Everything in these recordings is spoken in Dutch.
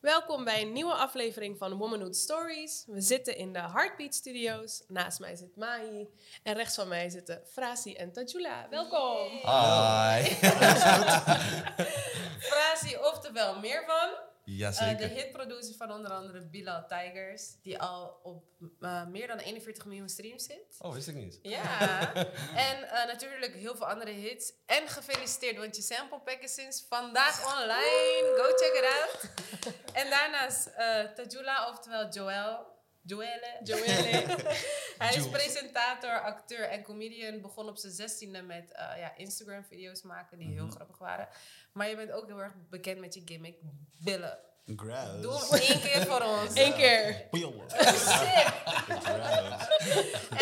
Welkom bij een nieuwe aflevering van Womanhood Stories. We zitten in de Heartbeat Studios. Naast mij zit Mahi en rechts van mij zitten Frasi en Tajula. Welkom. Hi. Frasi, oftewel meer van. Eh, de Jazeker. hitproducer van onder andere Bilal Tigers, die al op eh, meer dan 41 miljoen streams zit. oh, wist ik niet. Ja, en eh, natuurlijk heel veel andere hits. En gefeliciteerd, want je sample pack is sinds vandaag online. Go check it out. en daarnaast eh Tajula, oftewel Joel. Joelle. Joelle. Hij is presentator, acteur en comedian. Begon op zijn zestiende met eh, ja, Instagram-video's maken die heel grappig waren. Maar je bent ook heel erg bekend met je gimmick, billen. Grass. Doe hem één keer voor ons. Eén keer. Pillen. Sick. Grass.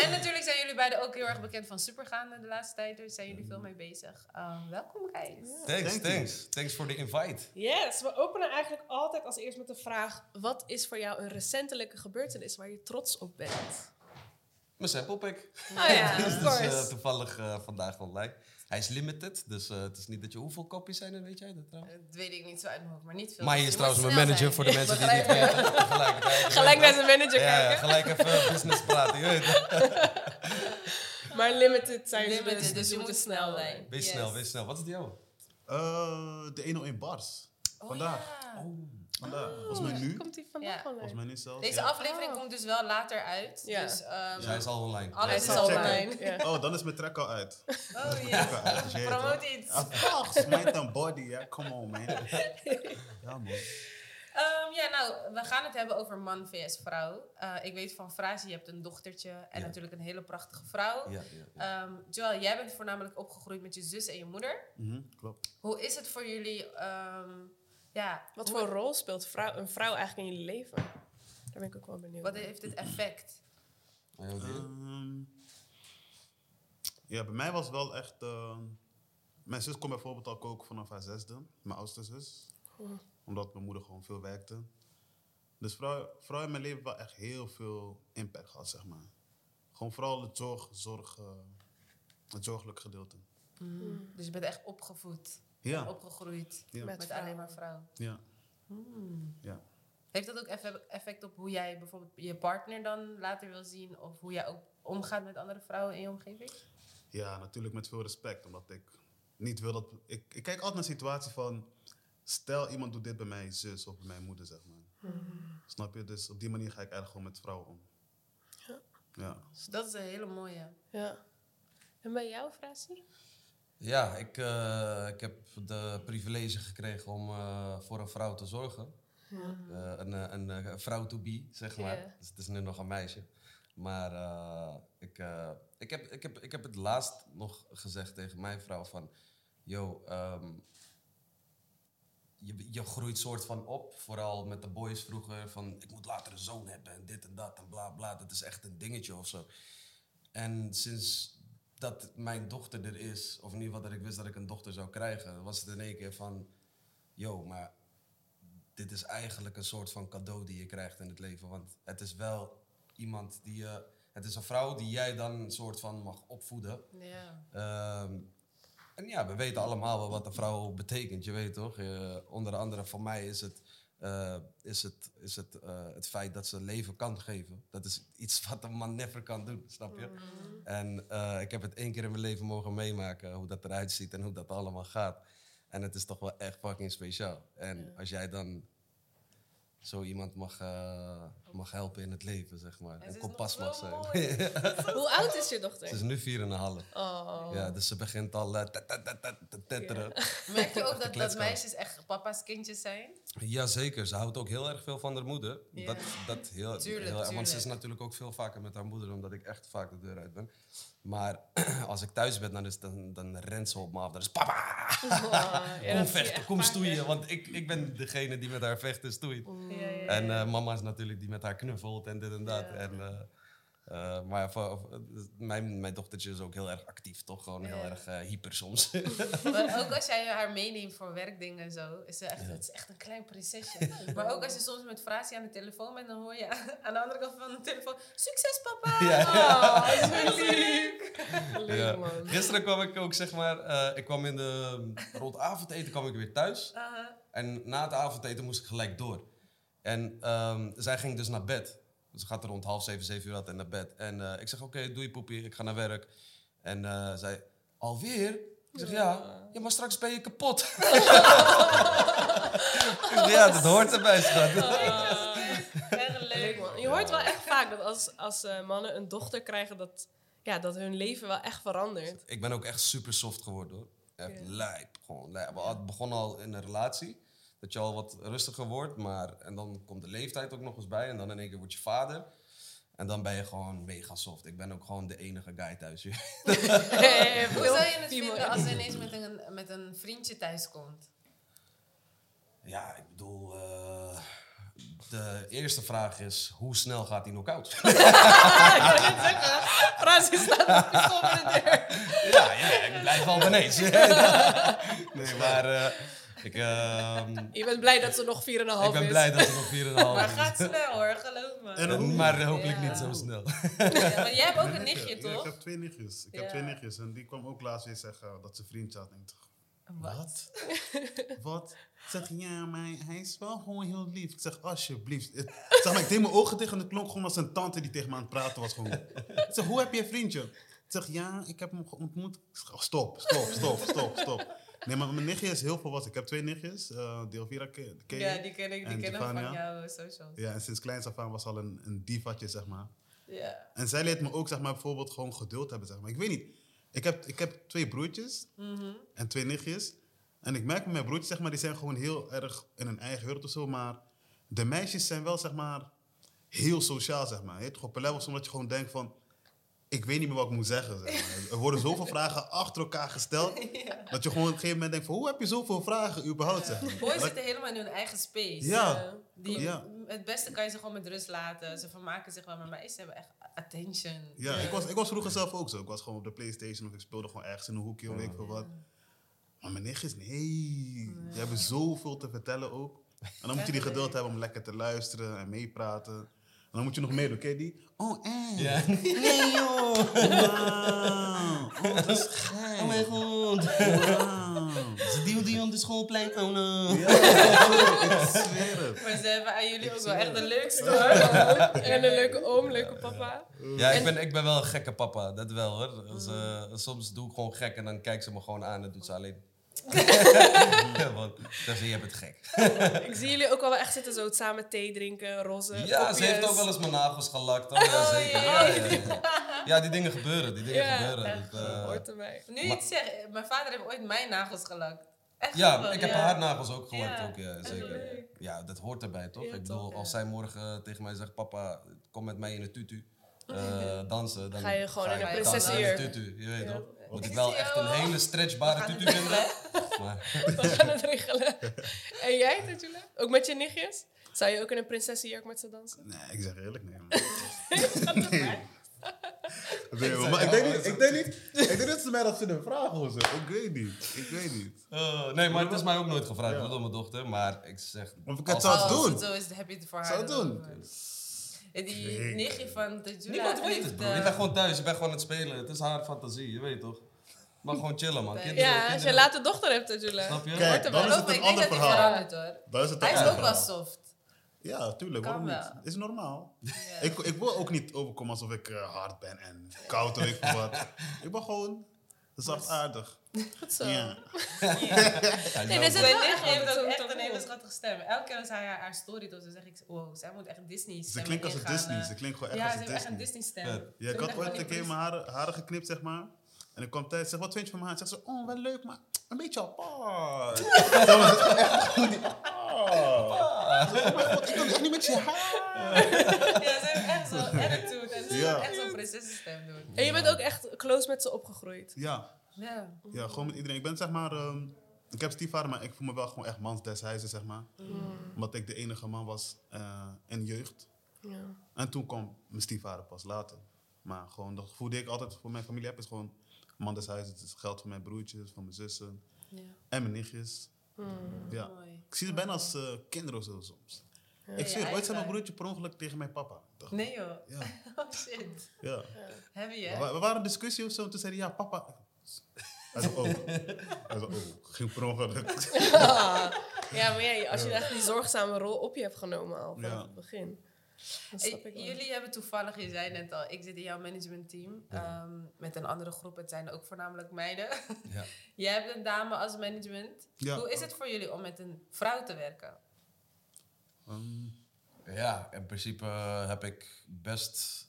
En natuurlijk zijn jullie beiden ook heel erg bekend van Supergaande de laatste tijd. Daar zijn jullie veel mee bezig. Um, welkom, guys. Thanks, Thank thanks. Thanks voor de invite. Yes, we openen eigenlijk altijd als eerst met de vraag... wat is voor jou een recentelijke gebeurtenis waar je trots op bent? Mijn sample pack. Oh ja, Dus of eh, toevallig eh, vandaag online. Hij is limited, dus eh, het is niet dat je... Hoeveel kopjes zijn er, weet jij dat trouwens? Dat weet ik niet zo uit mijn hoofd, maar niet veel. Maar je is trouwens mijn manager zijn. voor de mensen die het niet weten. Tegelijkertijd. Gelijk naar zijn manager Ja, ja, kijken. gelijk even business praten, je weet het. Maar limited zijn ze Limited, dus, dus je moet snel zijn. Wees Yes. snel, wees snel. Wat is die jouw? Eh, de 101 bars. Oh, Vandaag. ja. Vandaag. Volgens mij nu. Komt die vandaag Ja. online? Volgens mij nu zelfs. Deze ja. aflevering Oh. komt dus wel later uit. Ja. Dus, ehm, Dus hij is al online. Alles Hij is is al online. Ja. Oh, dan is mijn track al uit. oh ja. Promote wel. iets. Mind and body. Ja, come on, man. Ja, man. Ehm, ja, nou, we gaan het hebben over man vs vrouw. Eh, ik weet van Frazi, je hebt een dochtertje en Ja. natuurlijk een hele prachtige vrouw. Ja, ja, ja. Ehm, Joel, jij bent voornamelijk opgegroeid met je zus en je moeder. Mhm, klopt. Hoe is het voor jullie? Ehm, ja, Wat voor rol speelt vrouw, een vrouw eigenlijk in jullie leven? Daar ben ik ook wel benieuwd Wat heeft het effect? Ehm, ja, bij mij was het wel echt... eh, mijn zus kon bijvoorbeeld al koken vanaf haar zesde. Mijn oudste zus. Omdat mijn moeder gewoon veel werkte. Dus vrouw, vrouw in mijn leven wel echt heel veel impact gehad, zeg maar. Gewoon vooral het, zorg, zorg, eh, het zorgelijk gedeelte. Dus je bent echt opgevoed, Ja, opgegroeid Ja. met, Met alleen vrouwen. maar vrouw. ja, ja. Heeft dat ook effe- effect op hoe jij bijvoorbeeld je partner dan later wil zien? Of hoe jij ook omgaat met andere vrouwen in je omgeving? Ja, natuurlijk met veel respect. Omdat ik niet wil dat... Ik, ik kijk altijd naar een situatie van... Stel, iemand doet dit bij mijn zus of bij mijn moeder, zeg maar. Snap je? Dus op die manier ga ik eigenlijk gewoon met vrouwen om. Ja. Ja. Dus dat is een hele mooie. Ja. En bij jou, Frasi? Ja, ik, eh, ik heb de privilege gekregen om eh, voor een vrouw te zorgen. Een, eh, een, eh, vrouw to be, zeg maar. Ja. Dus het is nu nog een meisje. Maar ik, ik, heb, ik, heb, ik heb het laatst nog gezegd tegen mijn vrouw van... Yo, ehm, je, je groeit soort van op, vooral met de boys vroeger, van ik moet later een zoon hebben en dit en dat en bla bla. Dat is echt een dingetje of zo. En sinds dat mijn dochter er is, of in ieder geval dat ik wist dat ik een dochter zou krijgen, was het in één keer van, yo, maar dit is eigenlijk een soort van cadeau die je krijgt in het leven. Want het is wel iemand die je, het is een vrouw die jij dan een soort van mag opvoeden. Ja. Ehm, en ja, we weten allemaal wel wat een vrouw betekent, je weet toch? Eh, onder andere voor mij is het, eh, is het, is het, eh, het feit dat ze leven kan geven. Dat is iets wat een man never kan doen, snap je? En eh, ik heb het één keer in mijn leven mogen meemaken, hoe dat eruit ziet en hoe dat allemaal gaat. En het is toch wel echt fucking speciaal. En als jij dan zo iemand mag, eh, mag helpen in het leven, zeg maar. En ze kompas mag zijn. Hoe oud is je Ze dochter? is nu 4,5. Oh. Ja, dus ze begint al eh, tet- tet- tet- tet- te tetteren. Merk je ook dat, dat meisjes echt papa's kindjes zijn? Jazeker, ze houdt ook heel erg veel van haar moeder. Ja. Dat, dat heel, Tuurlijk, heel, Want ze is tuurlijk. natuurlijk ook veel vaker met haar moeder, omdat ik echt vaak de deur uit ben. Maar als ik thuis ben, dan, is, dan, dan rent ze op me af. Dan is papa! Oh, ja, kom vechten, echt kom stoeien. Want ik, ik ben degene die met haar vecht en stoeit. En eh, mama is natuurlijk die met haar knuffelt en dit en dat. En, eh, Eh, maar voor, voor- mijn, mijn dochtertje is ook heel erg actief, toch? Gewoon heel Ja. erg hyper soms. Maar ook als jij haar meeneemt voor werkdingen en zo, is ze echt, het is echt een klein prinsesje. maar ook als je soms met Frasie aan de telefoon bent, dan hoor je aan de andere kant van de telefoon, succes papa! Ja. Oh, dat is lief. Leuk, Ja. man. Gisteren kwam ik ook, zeg maar, eh, ik kwam in de rond avondeten kwam ik weer thuis. Aha. En na het avondeten moest ik gelijk door. En ehm, zij ging dus naar bed. Dus ze gaat er rond half zeven, zeven uur altijd naar bed. En eh, ik zeg, oké, doe je poepie, ik ga naar werk. En eh, zij, alweer? Ik zeg, ja. Ja, maar straks ben je kapot. Ik zeg, ja, dat hoort erbij, schat. Echt Leuk, leuk. man. Je hoort wel echt vaak dat als, als eh, mannen een dochter krijgen, dat, ja, dat hun leven wel echt verandert. Ik ben ook echt super soft geworden, hoor. Echt Ja. lijp, gewoon lijp. We hadden- begonnen al in een relatie. Dat je al wat rustiger wordt, maar... En dan komt de leeftijd ook nog eens bij. En dan in één keer word je vader. En dan ben je gewoon mega soft. Ik ben ook gewoon de enige guy thuis. Hoe zou je het vinden als ze ineens met een, met een vriendje thuis komt? Ja, ik bedoel... eh, de eerste vraag is, hoe snel gaat die knock-out? ik wil net zeggen, Francis staat voor de deur. ja, ja, ik blijf wel ineens. nee, maar... eh, ik, ehm, Je bent blij dat ze nog 4,5 is. ik ben blij dat ze nog 4,5 Maar is. gaat snel hoor, geloof me. En Eh? Maar hopelijk Ja. niet zo snel. Ja, maar jij hebt ook een nichtje, Ja, ik toch? heb twee nichtjes. Ik Ja. heb twee nichtjes. En die kwam ook laatst weer zeggen dat ze vriendje had. Wat? wat? Ik zeg, ja, maar hij is wel gewoon heel lief. Ik zeg, alsjeblieft. Ik zeg, maar ik deed mijn ogen tegen en het klonk gewoon als een tante die tegen me aan het praten was. Gewoon. Ik zeg, hoe heb je een vriendje? Ik zeg, ja, ik heb hem ontmoet. Ik zeg, oh, stop, stop, stop, stop, stop. Nee, maar mijn nichtje is heel volwassen. Ik heb twee nichtjes. eh Delvira ken ken je? Ja, die ken ik, die En ken ik van jouw socials. Ja, en sinds kleins af aan was al een, een divatje, zeg maar. Ja. En zij leert me ook, zeg maar, bijvoorbeeld gewoon geduld hebben, zeg maar. Ik weet niet. Ik heb, ik heb twee broertjes Mhm. en twee nichtjes. En ik merk met mijn broertjes, zeg maar, die zijn gewoon heel erg in hun eigen wereld of zo. Maar de meisjes zijn wel, zeg maar, heel sociaal, zeg maar. Je hebt op een level omdat je gewoon denkt van... Ik weet niet meer wat ik moet zeggen, zeg maar. Er worden zoveel vragen achter elkaar gesteld... dat je gewoon op een gegeven moment denkt van... Hoe heb je zoveel vragen überhaupt, zeg maar. Boys zitten helemaal in hun eigen space. Ja. Die, Ja. Het beste kan je ze gewoon met rust laten. Ze vermaken zich wel, maar meisjes hebben echt attention. Ja, ik was, ik was vroeger zelf ook zo. Ik was gewoon op de Playstation of ik speelde gewoon ergens in een hoekje of weet ik veel wat. Maar mijn nichtjes, nee. Die hebben zoveel te vertellen ook. En dan moet je die geduld hebben om lekker te luisteren en meepraten. En dan moet je nog meedoen, je die? Oh, eh. Ja. Nee, joh. Wauw. Oh, dat is gek. Oh mijn god. Wauw. Ze duwt die op de schoolplein. Oh no. Ja, ik zweer het. Maar ze hebben aan jullie ook wel echt de leukste hoor. En een leuke oom, leuke papa. Ja, ik ben, ik ben wel een gekke papa, dat wel hoor. Eh, soms doe ik gewoon gek en dan kijkt ze me gewoon aan en doet ze alleen. ja, want dan zie je hebt het gek. Ik zie jullie ook wel echt zitten zo samen thee drinken, roze Ja, ze heeft ook wel eens mijn nagels gelakt. Oh, ja, zeker. Ja, ja, ja. ja, die dingen gebeuren. Die dingen Ja, gebeuren. Dat, eh, Hoort erbij. Nu het zegt, mijn vader heeft ooit mijn nagels gelakt. Echt ja, ik heb haar nagels ook gelakt. Ja, ook, ja, zeker. Ja, dat hoort erbij, toch? Ik bedoel, als zij morgen eh, tegen mij zegt, papa, kom met mij in een tutu. eh, dansen, dan Ga je gewoon in een prinsessenjurk. je weet toch? Moet ik wel echt een al. hele stretchbare tutu het vinden. Maar, We gaan het regelen. En jij, Tatjula? Ook met je nichtjes? Zou je ook in een prinsessenjurk met ze dansen? Nee, ik zeg eerlijk, nee. nee. Maar ik denk niet, ik denk niet, ik denk dat ze mij dat vinden vragen of zo. Ik weet niet, ik weet niet. Oh, nee, maar het is mij ook nooit gevraagd Ja. door mijn dochter. Maar ik zeg... Of ik het zou Als doen. het zo is, heb je het voor haar. Zou het doen. En die Zeker. nichtje van Tajula Niemand weet het, bro. eh, Je bent gewoon thuis, je bent gewoon aan het spelen. Het is haar fantasie, je weet toch? Maar gewoon chillen, man. Kinderen, Ja, als je later dochter hebt, Tatjula. Snap je? Kijk, Hoort er dan wel. is het een ik denk ander hij verhaal. Dan is het Hij is ook wel soft. Ja, tuurlijk, Kan waarom wel. niet? Is normaal. Ik, ik wil ook niet overkomen alsof ik eh, hard ben en koud of ik wat. Ik ben gewoon zachtaardig. Goed zo. Ja. Ja, Nee, nou, nicht echt heeft ook echt een hele schattige stem. Elke keer als hij haar, haar story doet, dan zeg ik, wow, zij moet echt Disney Ze klinkt als een Disney. eh. Ze klinkt gewoon echt Ja, als ze een heeft echt een Disney. Disney stem. Ja, ik had ooit een keer mijn haren, haren geknipt, zeg maar. En ik kwam thuis, zeg, wat vind je van mijn haar? Zeg ze, oh, wel leuk, maar een beetje apart. Zo was het echt apart. Zo, Oh mijn god, ik kan echt niet met je haar. Ja, ze heeft echt zo'n attitude. En ze Ja. echt zo'n prinsessenstem doen. En je bent ook echt close met ze opgegroeid. Ja, Ja. ja, gewoon met iedereen. Ik ben zeg maar, ehm, ik heb stiefvader, maar ik voel me wel gewoon echt mans des huizes, zeg maar. Omdat ik de enige man was eh, in jeugd. Ja. En toen kwam mijn stiefvader pas later. Maar gewoon dat gevoel die ik altijd voor mijn familie heb, is gewoon man des huizes. Het is geld voor mijn broertjes, voor mijn zussen Ja. en mijn nichtjes. Ja. Mooi. Ik zie het bijna als eh, kinderen of zo soms. Ik Ja, zie ooit zei mijn broertje per ongeluk tegen mijn papa. Dacht, Nee joh. Ja, Oh shit. ja. Heavy We, hè? wa- we waren in discussie of zo en toen zei hij, ja papa. Hij zei, oh. Hij zei, oh, ging per ongeluk. ja, maar jij, als je echt die zorgzame rol op je hebt genomen al vanaf Ja. het begin. Hey, jullie hebben toevallig, je zei net al, ik zit in jouw managementteam ehm, met een andere groep. Het zijn ook voornamelijk meiden. Ja. Jij hebt een dame als management. Ja. Hoe is het voor jullie om met een vrouw te werken? Ehm, Ja, in principe eh, heb ik best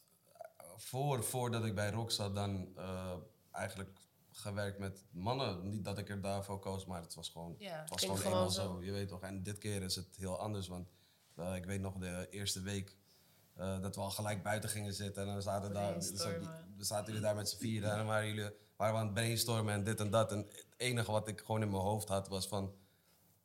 voor, voordat ik bij Rock zat, dan eh, eigenlijk gewerkt met mannen. Niet dat ik er daarvoor koos, maar het was gewoon, Ja, het was gewoon gewoon eenmaal zo. zo. Je weet toch, en dit keer is het heel anders, want eh, ik weet nog de eerste week eh, dat we al gelijk buiten gingen zitten en dan zaten, daar, zaten jullie daar met z'n vieren en dan waren jullie waren we aan het brainstormen en dit en dat. En het enige wat ik gewoon in mijn hoofd had was van,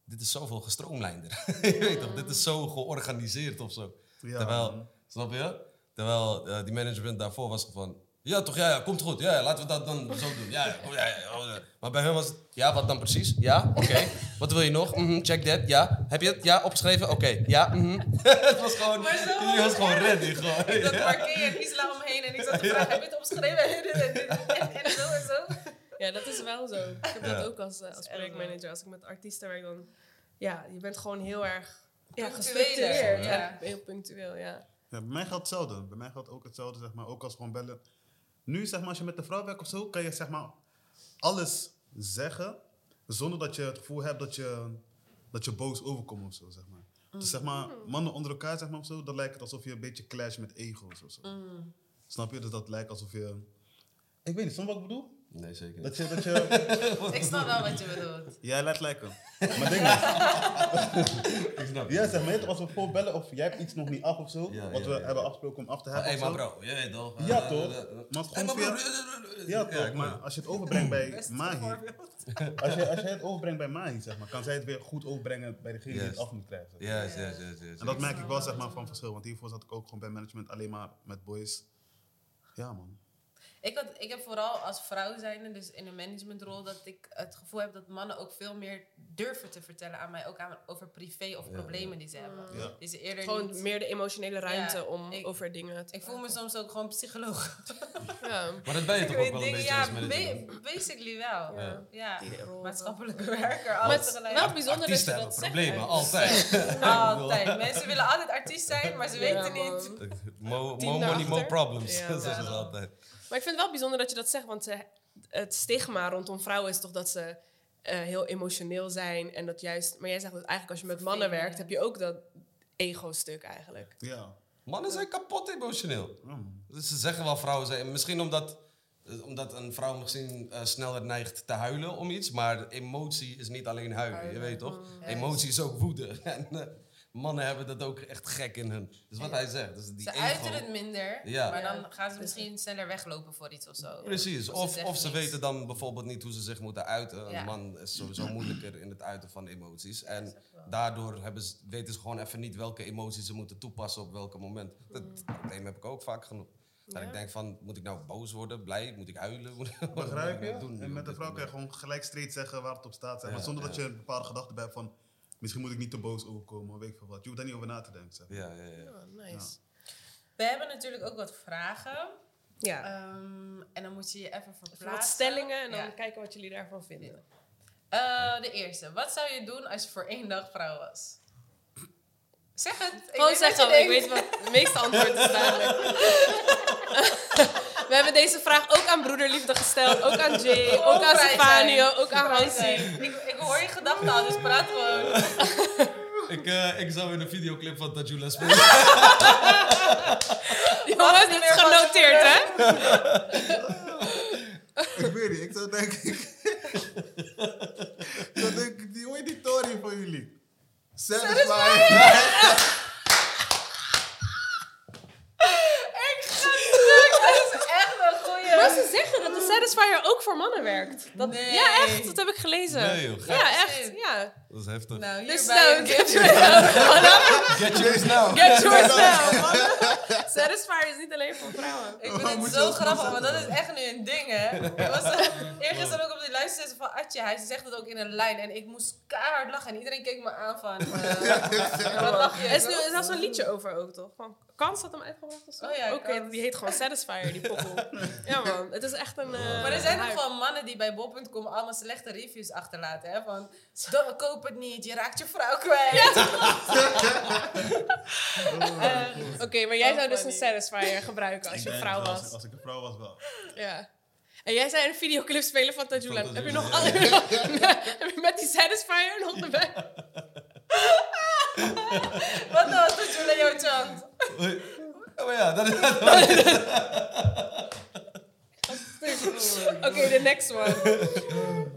dit is zoveel gestroomlijnder. je weet toch, dit is zo georganiseerd of zo. Ja, Terwijl, snap je? Terwijl eh, die management daarvoor was van, ja toch, ja, ja komt goed. Ja, ja, laten we dat dan zo doen. Ja, ja, oh, ja, oh. Maar bij hen was het, ja, wat dan precies? Ja, oké. Wat wil je nog? Mhm, check that, ja. Heb je het? Ja, opgeschreven? Oké, ja. mhm. het was gewoon, die was gewoon ready. Gewoon, Ik zat ja. markeer en Isla omheen en ik zat te vragen, heb je het opgeschreven? En, en, en zo en zo. Ja, dat is wel zo. Ik heb Ja. dat ook als, eh, als projectmanager. Als ik met artiesten werk, dan... Ja, je bent gewoon heel erg ja, gestructureerd. ja. Heel punctueel, ja. Ja, bij mij geldt hetzelfde. Bij mij geldt ook hetzelfde, zeg maar. Ook als gewoon bellen. Nu, zeg maar, als je met de vrouw werkt of zo, kan je zeg maar alles zeggen zonder dat je het gevoel hebt dat je, dat je boos overkomt of zo, zeg maar. Dus zeg maar, mannen onder elkaar, zeg maar, of zo, dan lijkt het alsof je een beetje clash met ego's of zo. Snap je? Dus dat lijkt alsof je... Ik weet niet, snap je wat ik bedoel? Nee, zeker niet. Dat je, dat je... Ik snap wel wat je bedoelt. Jij laat lijken. Maar ding is... Ik snap Ja, zeg maar, als we voor bellen of jij hebt iets nog niet af of zo, Ja, wat ja, we ja. hebben afgesproken om af te Hé, hebben hey, of maar bro, je weet toch? Ja, toch? Maar hey, gewoon bro, via- Ja, toch? Maar als je het overbrengt bij Mahi, als je, als je het overbrengt bij Mahi, zeg maar, kan zij het weer goed overbrengen bij degene die het af moet krijgen. Juist, juist, juist. En dat merk ik wel zeg maar, van verschil, want hiervoor zat ik ook gewoon bij management alleen maar met boys. Ja, man. Ik, had, ik heb vooral als vrouw zijnde, dus in een managementrol, dat ik het gevoel heb dat mannen ook veel meer durven te vertellen aan mij, ook aan, over privé of Ja, problemen die ze hebben. Ja. Die ze eerder Gewoon niet... meer de emotionele ruimte Ja, om ik- over dingen te Ik voel me soms ook gewoon psycholoog. Ja, Maar dat ben je Ik toch ook wel een beetje ja, als manager? ba- basically wel. Ja. Maatschappelijke werker, alles is tegelijk. wel bijzonder dat je dat hebben zegt. problemen, altijd. Altijd. Mensen willen altijd artiest zijn, maar ze Ja, weten man. niet. Mo, mo money, mo problems, Ja, zeggen man. ze altijd. Maar ik vind het wel bijzonder dat je dat zegt, want ze, het stigma rondom vrouwen is toch dat ze eh, heel emotioneel zijn. En dat juist, maar jij zegt dat eigenlijk als je met mannen werkt, heb je ook dat ego-stuk eigenlijk. Ja. Mannen zijn kapot emotioneel. Dus ze zeggen wel vrouwen zijn. Misschien omdat, eh, omdat een vrouw misschien eh, sneller neigt te huilen om iets. Maar emotie is niet alleen huilen, je weet toch? Mm. Emotie is ook woede. En eh, mannen hebben dat ook echt gek in hun. Dus wat hij zegt. Dus die Ze ego. uiten het minder, Ja. maar dan gaan ze misschien sneller weglopen voor iets of zo. Precies. Of Of, ze of weten dan bijvoorbeeld niet hoe ze zich moeten uiten. Ja. Een man is sowieso moeilijker in het uiten van emoties. En daardoor hebben ze, weten ze gewoon even niet welke emoties ze moeten toepassen op welk moment. Dat probleem heb ik ook vaak genoeg. Dat Ja. ik denk van, moet ik nou boos worden, blij? Moet ik huilen? Moet ik- wat Begrijp je? doen En met dit vrouw kan je gewoon gelijk streed zeggen waar het op staat. Zeg. Ja, maar zonder ja. dat je een bepaalde gedachte bij hebt van... Misschien moet ik niet te boos overkomen, of weet ik veel wat. Je hoeft daar niet over na te denken. Zeg. Ja, ja, ja. Oh, nice. We hebben natuurlijk ook wat vragen. Ja. Ehm, en dan moet je je even verplaatsen. Wat stellingen en dan Ja. kijken wat jullie daarvan vinden. Eh, de eerste. Wat zou je doen als je voor één dag vrouw was? Zeg het. Ik Gewoon zeggen, ik weet wat de meeste antwoord is duidelijk. We hebben deze vraag ook aan Broederliefde gesteld, ook aan Jay, ook aan. Stefanio, ook aan Hansi. Ik, ik hoor je gedachten al, dus praat gewoon. Ik, eh, ik zou in een videoclip van Tajula spelen. Jongens, dit is genoteerd, hè? ik weet niet, ik zou denken... ik zou denken, die, hoe heet die Tory van jullie? Satisfy. Ik ga stuk. Dat is echt een goeie. Maar ze zeggen dat de Satisfier ook voor mannen werkt. Dat, Nee. Ja, echt. Dat heb ik gelezen. Nee, joh, ja, echt. Ja. Dat is heftig. Nou, Dus hierbij nou, get gift. Get yours now. Get yours now. Satisfier is niet alleen voor vrouwen. Ik Oh, vind het zo grappig, want dat is echt nu een ding, hè. Ik was eergisteren ook op die luisterzessen van Atje. Hij zegt het ook in een lijn. En ik moest keihard lachen. En iedereen keek me aan van... eh, wat lach je? Er is nu er is zelfs een liedje over ook, toch? Van Kans had hem uitgebracht of zo? Oh ja, Oké, Kans. die heet gewoon Satisfier, die poppel. ja man, het is echt een... eh, Maar er zijn nog wel mannen die bij bol.com allemaal slechte reviews achterlaten. Hè? Van, "Do- koop het niet, je raakt je vrouw kwijt. Eh, Oké, maar jij Oh, zou dus een. Satisfier gebruiken als Ik je vrouw was. Als, als ik een vrouw was, wel. Ja. En jij zei een videoclip spelen van Tajula. Heb je nog. Heb je met die Satisfier nog erbij? Wat was dat jullie jouw chant? Ja, maar ja, dat is... Oké, de next one.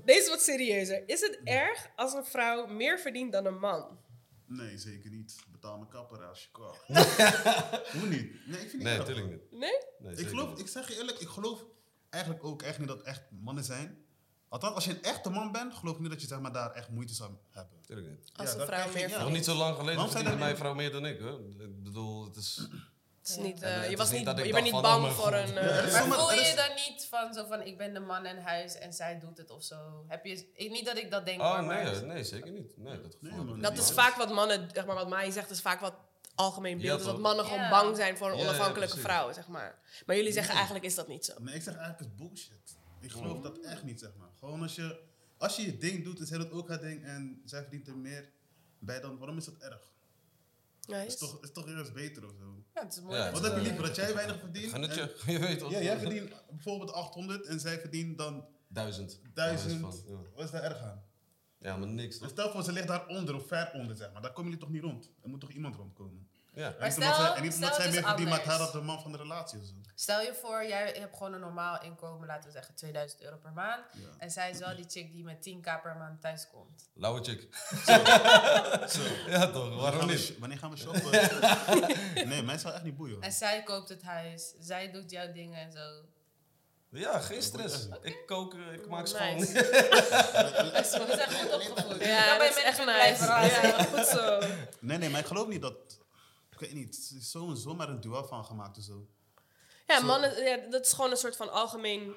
Deze is wat serieuzer. Is het erg als een vrouw meer verdient dan een man? Nee, zeker niet. Betaal mijn kapper als je kwam. Hoe niet? Nee, ik vind niet Nee, natuurlijk niet. Nee? Nee, Ik geloof, niet. ik zeg je eerlijk, ik geloof eigenlijk ook echt niet dat echt mannen zijn. Althans, als je een echte man bent, geloof ik niet dat je zeg maar, daar echt moeite zou hebben. Tuurlijk niet. Als een vrouw meer ja. Nog niet zo lang geleden verdiende mijn vrouw meer dan ik. Hoor. Ik bedoel, het is... Het is niet, eh, eh, het je was niet je bent niet oh bang voor een... Ja, eh, Maar voel je dan niet van zo van ik ben de man in huis en zij doet het of zo? Heb je, ik, niet dat ik dat denk. Oh maar- nee, nee, zeker niet. Nee, dat gevoel Nee, dat is vaak wat mannen, zeg maar wat Mai zegt, is vaak wat algemeen beeld. Ja, is dat mannen gewoon bang zijn voor een onafhankelijke vrouw, zeg maar. Maar jullie zeggen eigenlijk is dat niet zo. Nee, ik zeg eigenlijk het is bullshit. Ik geloof dat echt niet, zeg maar. Gewoon als je, als je je ding doet en zij doet ook haar ding en zij verdient er meer bij, dan waarom is dat erg? Nice. Is toch, is toch eerst beter of zo? Ja, het is mooi. Ja. dat Wat je- heb je liever, dat jij weinig verdient? Het en- je. Je weet toch? Ja, jij verdient bijvoorbeeld 800 en zij verdient dan Duizend. 1000. Van, ja. Wat is daar erg aan? Ja, maar niks toch? stel voor, ze ligt daar onder of ver onder, zeg maar. Daar komen jullie toch niet rond? Er moet toch iemand rondkomen? Ja. En niet stel- omdat zij, en niet omdat zij meer is verdient, maakt haar dat de man van de relatie zo. Stel je voor, jij hebt gewoon een normaal inkomen, laten we zeggen 2000 euro per maand. Ja. En zij is wel die chick die met 10k per maand thuis komt. Lauwe chick. ja toch, Wanneer waarom gaan we niet? Wanneer gaan we shoppen? nee, mij zou echt niet boeien. En zij koopt het huis, zij doet jouw dingen en zo. Ja, geen stress. Ik kook, eh, ik maak schoon. Nice. We zijn goed opgevoed. Ja, Dan ben dat je is echt nice. Ja, goed zo. Nee, nee, maar ik geloof niet dat... Ik weet niet, er is zo maar een duel van gemaakt of zo. Ja, mannen, ja, dat is gewoon een soort van algemeen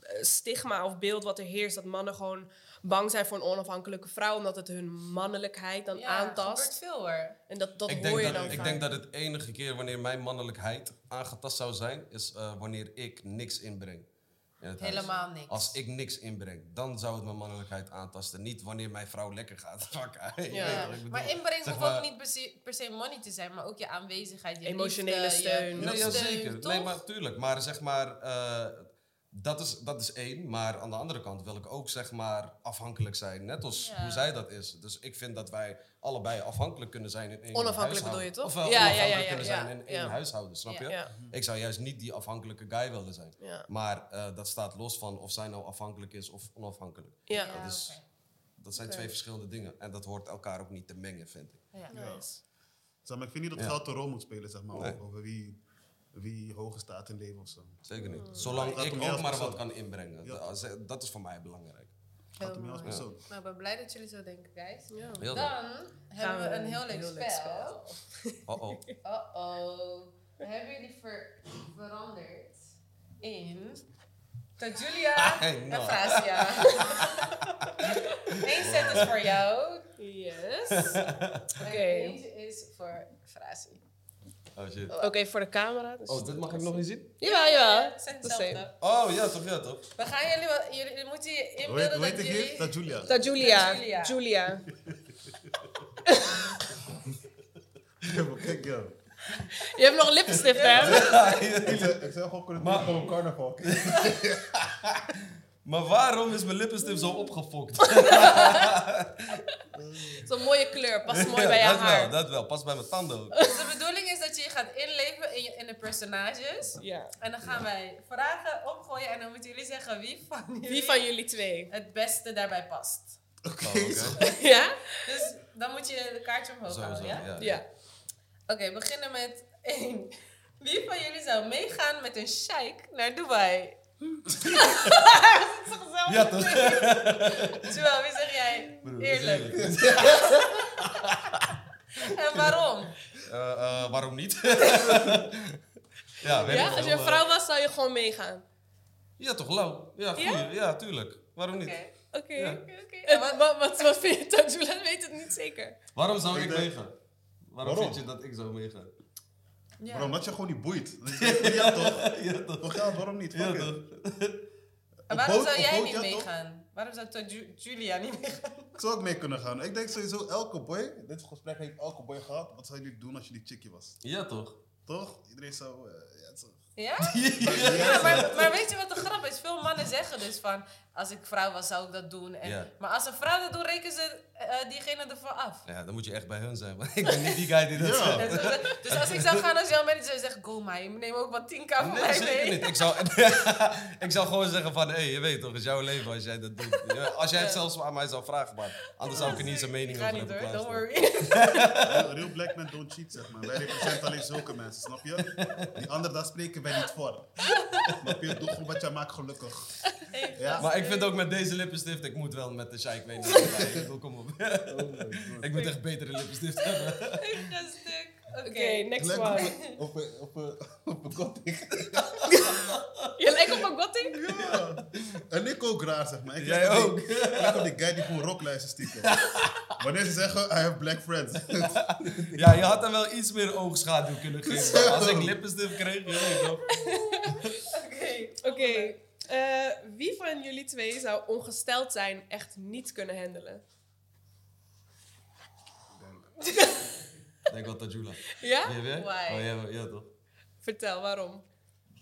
eh, stigma of beeld wat er heerst. Dat mannen gewoon bang zijn voor een onafhankelijke vrouw, omdat het hun mannelijkheid dan Ja, aantast. veel hoor. En dat, dat ik hoor denk je dat, dan ik vaak. denk dat het enige keer wanneer mijn mannelijkheid aangetast zou zijn, is eh, wanneer ik niks inbreng. In het huis. Helemaal niks. Als ik niks inbreng, dan zou het mijn mannelijkheid aantasten. Niet wanneer mijn vrouw lekker gaat. Fuck, Ja. maar inbreng zeg hoeft maar- ook niet per se, per se money te zijn, maar ook je aanwezigheid, je Emotionele liefde, je steun. Nee, ja, steun, zeker. toch? Nee, maar tuurlijk. Maar zeg maar, eh, dat, is, dat is één. Maar aan de andere kant wil ik ook zeg maar afhankelijk zijn. Net als Ja. hoe zij dat is. Dus ik vind dat wij allebei afhankelijk kunnen zijn in één Onafhankelijk huishouden. bedoel je toch? Ofwel Ja, ja, ja, onafhankelijk ja, kunnen ja, zijn in één ja. huishouden, snap je? Ja. Ik zou juist niet die afhankelijke guy willen zijn. Ja. Maar eh, dat staat los van of zij nou afhankelijk is of onafhankelijk. Ja. Ja, Dat, is, dat zijn twee verschillende dingen. En dat hoort elkaar ook niet te mengen, vind ik. Ja. Nice. Zeg maar, ik vind niet dat Ja. geld een rol moet spelen, zeg maar, Nee. over wie, wie hoger staat in leven of zo. Zeker niet. Zolang ik ook maar persoon. wat kan inbrengen. Ja. Dat- Dat is voor mij belangrijk. Gaat om jou als persoon. Nou, ik ben blij dat jullie zo denken, guys. Ja. Heel Dan leuk. hebben we een heel leuk spel. Oh-oh. Uh-oh. We hebben jullie ver- veranderd in Tajulia Hey, en. Frasia. Eén set is voor jou. Yes. En Oké. deze is voor Frasie. Oh shit. Oké, voor de camera. Dus Oh, dit mag ik nog niet zien? Jawel, jawel. Het zijn Dat is hetzelfde. Oh, ja toch, ja toch. We gaan jullie, wel, jullie jullie moeten je Hoe heet, inbeelden hoe heet dat jullie... Dat Julia. Dat Julia. Julia. Julia. Kijk, yo. Je hebt nog lippenstift, hè? Ik zei- ik zei gewoon kunnen Maar- gewoon op carnaval. Maar waarom is mijn lippenstift zo opgefokt? Zo'n mooie kleur. Past mooi bij je dat haar. wel, dat wel. Pas bij mijn tanden ook. Dus de bedoeling is dat je je gaat inleven in, je, in de personages. Ja. En dan gaan wij vragen opgooien en dan moeten jullie zeggen wie van jullie, Wie van jullie twee? het beste daarbij past. Oké. Oh. Ja? Dus dan moet je de kaartje omhoog Sowieso, houden, ja? ja. Ja. Oké, we beginnen met één. Wie van jullie zou meegaan met een sheik naar Dubai? Ja, toch? Wie zeg jij? Broer, Eerlijk. dat is En waarom? Eh, eh, waarom niet? ja, weet Ja, als je een eh, vrouw was, zou je gewoon meegaan. Ja, toch, lauw. Ja, goeie. Ja? Ja, tuurlijk. Waarom niet? Oké. Oké. Ja. Oké, wat- Wat, wat, wat vind je, Tajula? weet het niet zeker. Waarom zou Ik meegaan? Waarom, Waarom? vind je dat ik zou meegaan? Ja. Bro, omdat je gewoon niet boeit. Dat je- Ja toch? ja, toch? Voor geld, waarom niet? Ja, Fuck it. toch? En Op waarom boot- zou jij boot, niet ja, toch? meegaan? Waarom zou Ju- Julia niet meegaan? Ik zou ook mee kunnen gaan. Ik denk sowieso elke boy, dit gesprek heeft elke boy gehad. Wat zou jullie doen als je die chickie was? Ja, toch? Toch? Iedereen zou... eh, ja. Ja? Maar, maar weet je wat de grap is? Veel mannen zeggen dus van, als ik vrouw was zou ik dat doen. En, Ja. Maar als een vrouw dat doet, rekenen ze eh, diegene ervan af. Ja, dan moet je echt bij hun zijn. Maar ik ben niet die guy die dat Ja. zegt. Dus, als ik zou gaan als jouw manager, zou je zeggen, go maar, je neemt ook wat 10k van Nee, mij zeker mee. niet. Ik zou, ik zou gewoon zeggen van, hé, hey, je weet toch, het is jouw leven als jij dat doet. Ja, Als jij het zelfs aan mij zou vragen, maar anders zou ik er niet zijn mening Ik ga over niet hebben hoor, don't worry. Real- black men don't cheat, zeg maar. Wij representen alleen zulke mensen, snap je? Die anderen, daar spreken wij niet voor. Snap je? Doe gewoon wat jij maakt gelukkig. Ja? Maar ik vind ook met deze lippenstift, ik moet wel met de shike weet niet. Ik kom op. ik moet echt betere lippenstift hebben. Ik ga stuk. Oké. Next Lijkt one. op een, op een, op een gothic. Je lijkt op een Gotti? Ja. En ik ook raar, zeg maar. Ik Jij lijk ook. Die, ik lijk op die guy die gewoon rock luistert stiekem. Wanneer ze zeggen, I have black friends. Ja, je had hem wel iets meer oogschaduw kunnen geven. Als ik lippenstift kreeg, weet toch. Oké. Oké. eh, wie van jullie twee zou ongesteld zijn echt niet kunnen handelen? Ik denk wel Tajula. Ja? Jij weer? Why? Oh, ja, ja, toch? Vertel, waarom?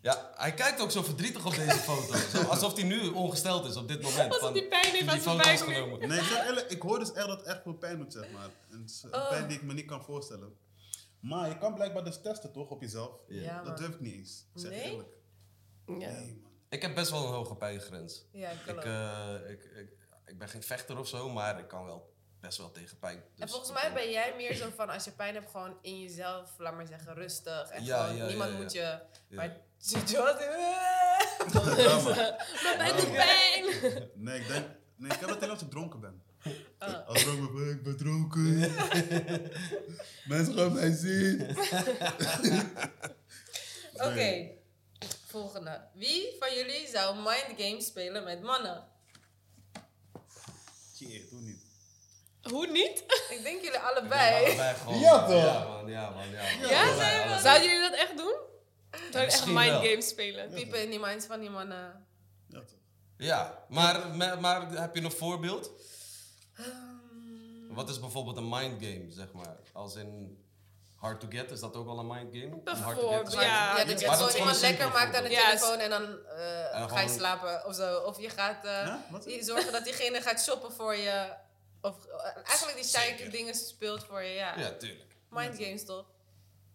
Ja, hij kijkt ook zo verdrietig op deze foto. Zo, alsof hij nu ongesteld is op dit moment. Alsof van- hij pijn heeft aan die zijn buik genomen. Nee, ik, eerlijk, ik hoor dus echt dat het echt veel pijn doet, zeg maar. En het is een Oh. pijn die ik me niet kan voorstellen. Maar je kan blijkbaar dus testen, toch, op jezelf? Ja. Dat durf ik niet eens. Ik zeg Nee? eerlijk. Ja. Nee, man. Ik heb best wel een hoge pijngrens. Ja, ik Ik, eh, ik, ik, ik ben geen vechter of zo, maar ik kan wel best wel tegen pijn. En Dus volgens ik mij ben jij meer zo van als je pijn hebt, gewoon in jezelf, laat maar zeggen, rustig. En Ja, gewoon, ja, niemand ja, ja. moet je. Ja. Maar. Mijn buik doet pijn! Nee, ik denk... Nee, ik heb dat alleen als ik dronken ben. Oh. Als ik dronken ben, ik ben dronken. Mensen gaan mij zien. Oké, volgende. Wie van jullie zou mind games spelen met mannen? Jee, doe niet. Hoe niet? Ik denk jullie Ja, allebei. allebei gewoon. Ja, toch? Ja, man, ja, man. Ja. Ja? Allebei. Zouden jullie dat echt doen? Zouden jullie echt mind games spelen? Piepen in die minds van die mannen. Ja, toch. Ja, maar, maar, maar heb je een voorbeeld? Ehm, Wat is bijvoorbeeld een mind game, zeg maar? Als in Hard to Get, is dat ook al een mind game? Hard to get Bijvoorbeeld, ja. ja, dat je gewoon iemand lekker maakt aan de. Ja, telefoon en dan eh, En ga je slapen of zo. Of je gaat eh, Ja? Die- zorgen dat diegene gaat shoppen voor je. Of eh, eigenlijk die psyche dingen speelt voor je, ja. Ja, tuurlijk. Mind games toch?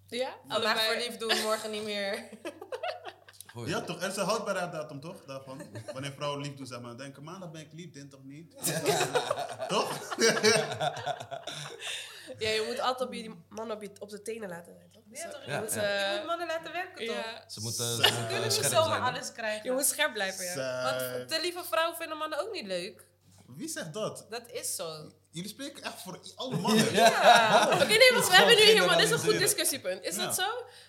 Ja? Vandaag Allebei. verliefd doen, morgen niet meer. Goeie. Ja, toch? Er is een houdbaarheidsdatum, toch? Daarvan. Wanneer vrouwen lief doen, zeg maar. Denken, maandag ben ik lief, dinsdag niet. toch? Ja, je moet altijd op je die man op, je, op de tenen laten zijn, toch? Ja, toch? Je Ja, moet, ja. eh, Je moet mannen laten werken toch? ja. Ze moeten, ze Ze moeten Kunnen niet scherp zomaar zijn. alles krijgen. Je moet scherp blijven, ja. Want te lieve vrouwen vinden mannen ook niet leuk. Wie zegt dat? Dat is zo. Jullie spreken echt voor alle mannen. Ja. Oké, nee, want we hebben nu helemaal... Dit is een goed discussiepunt. Is Ja. dat zo?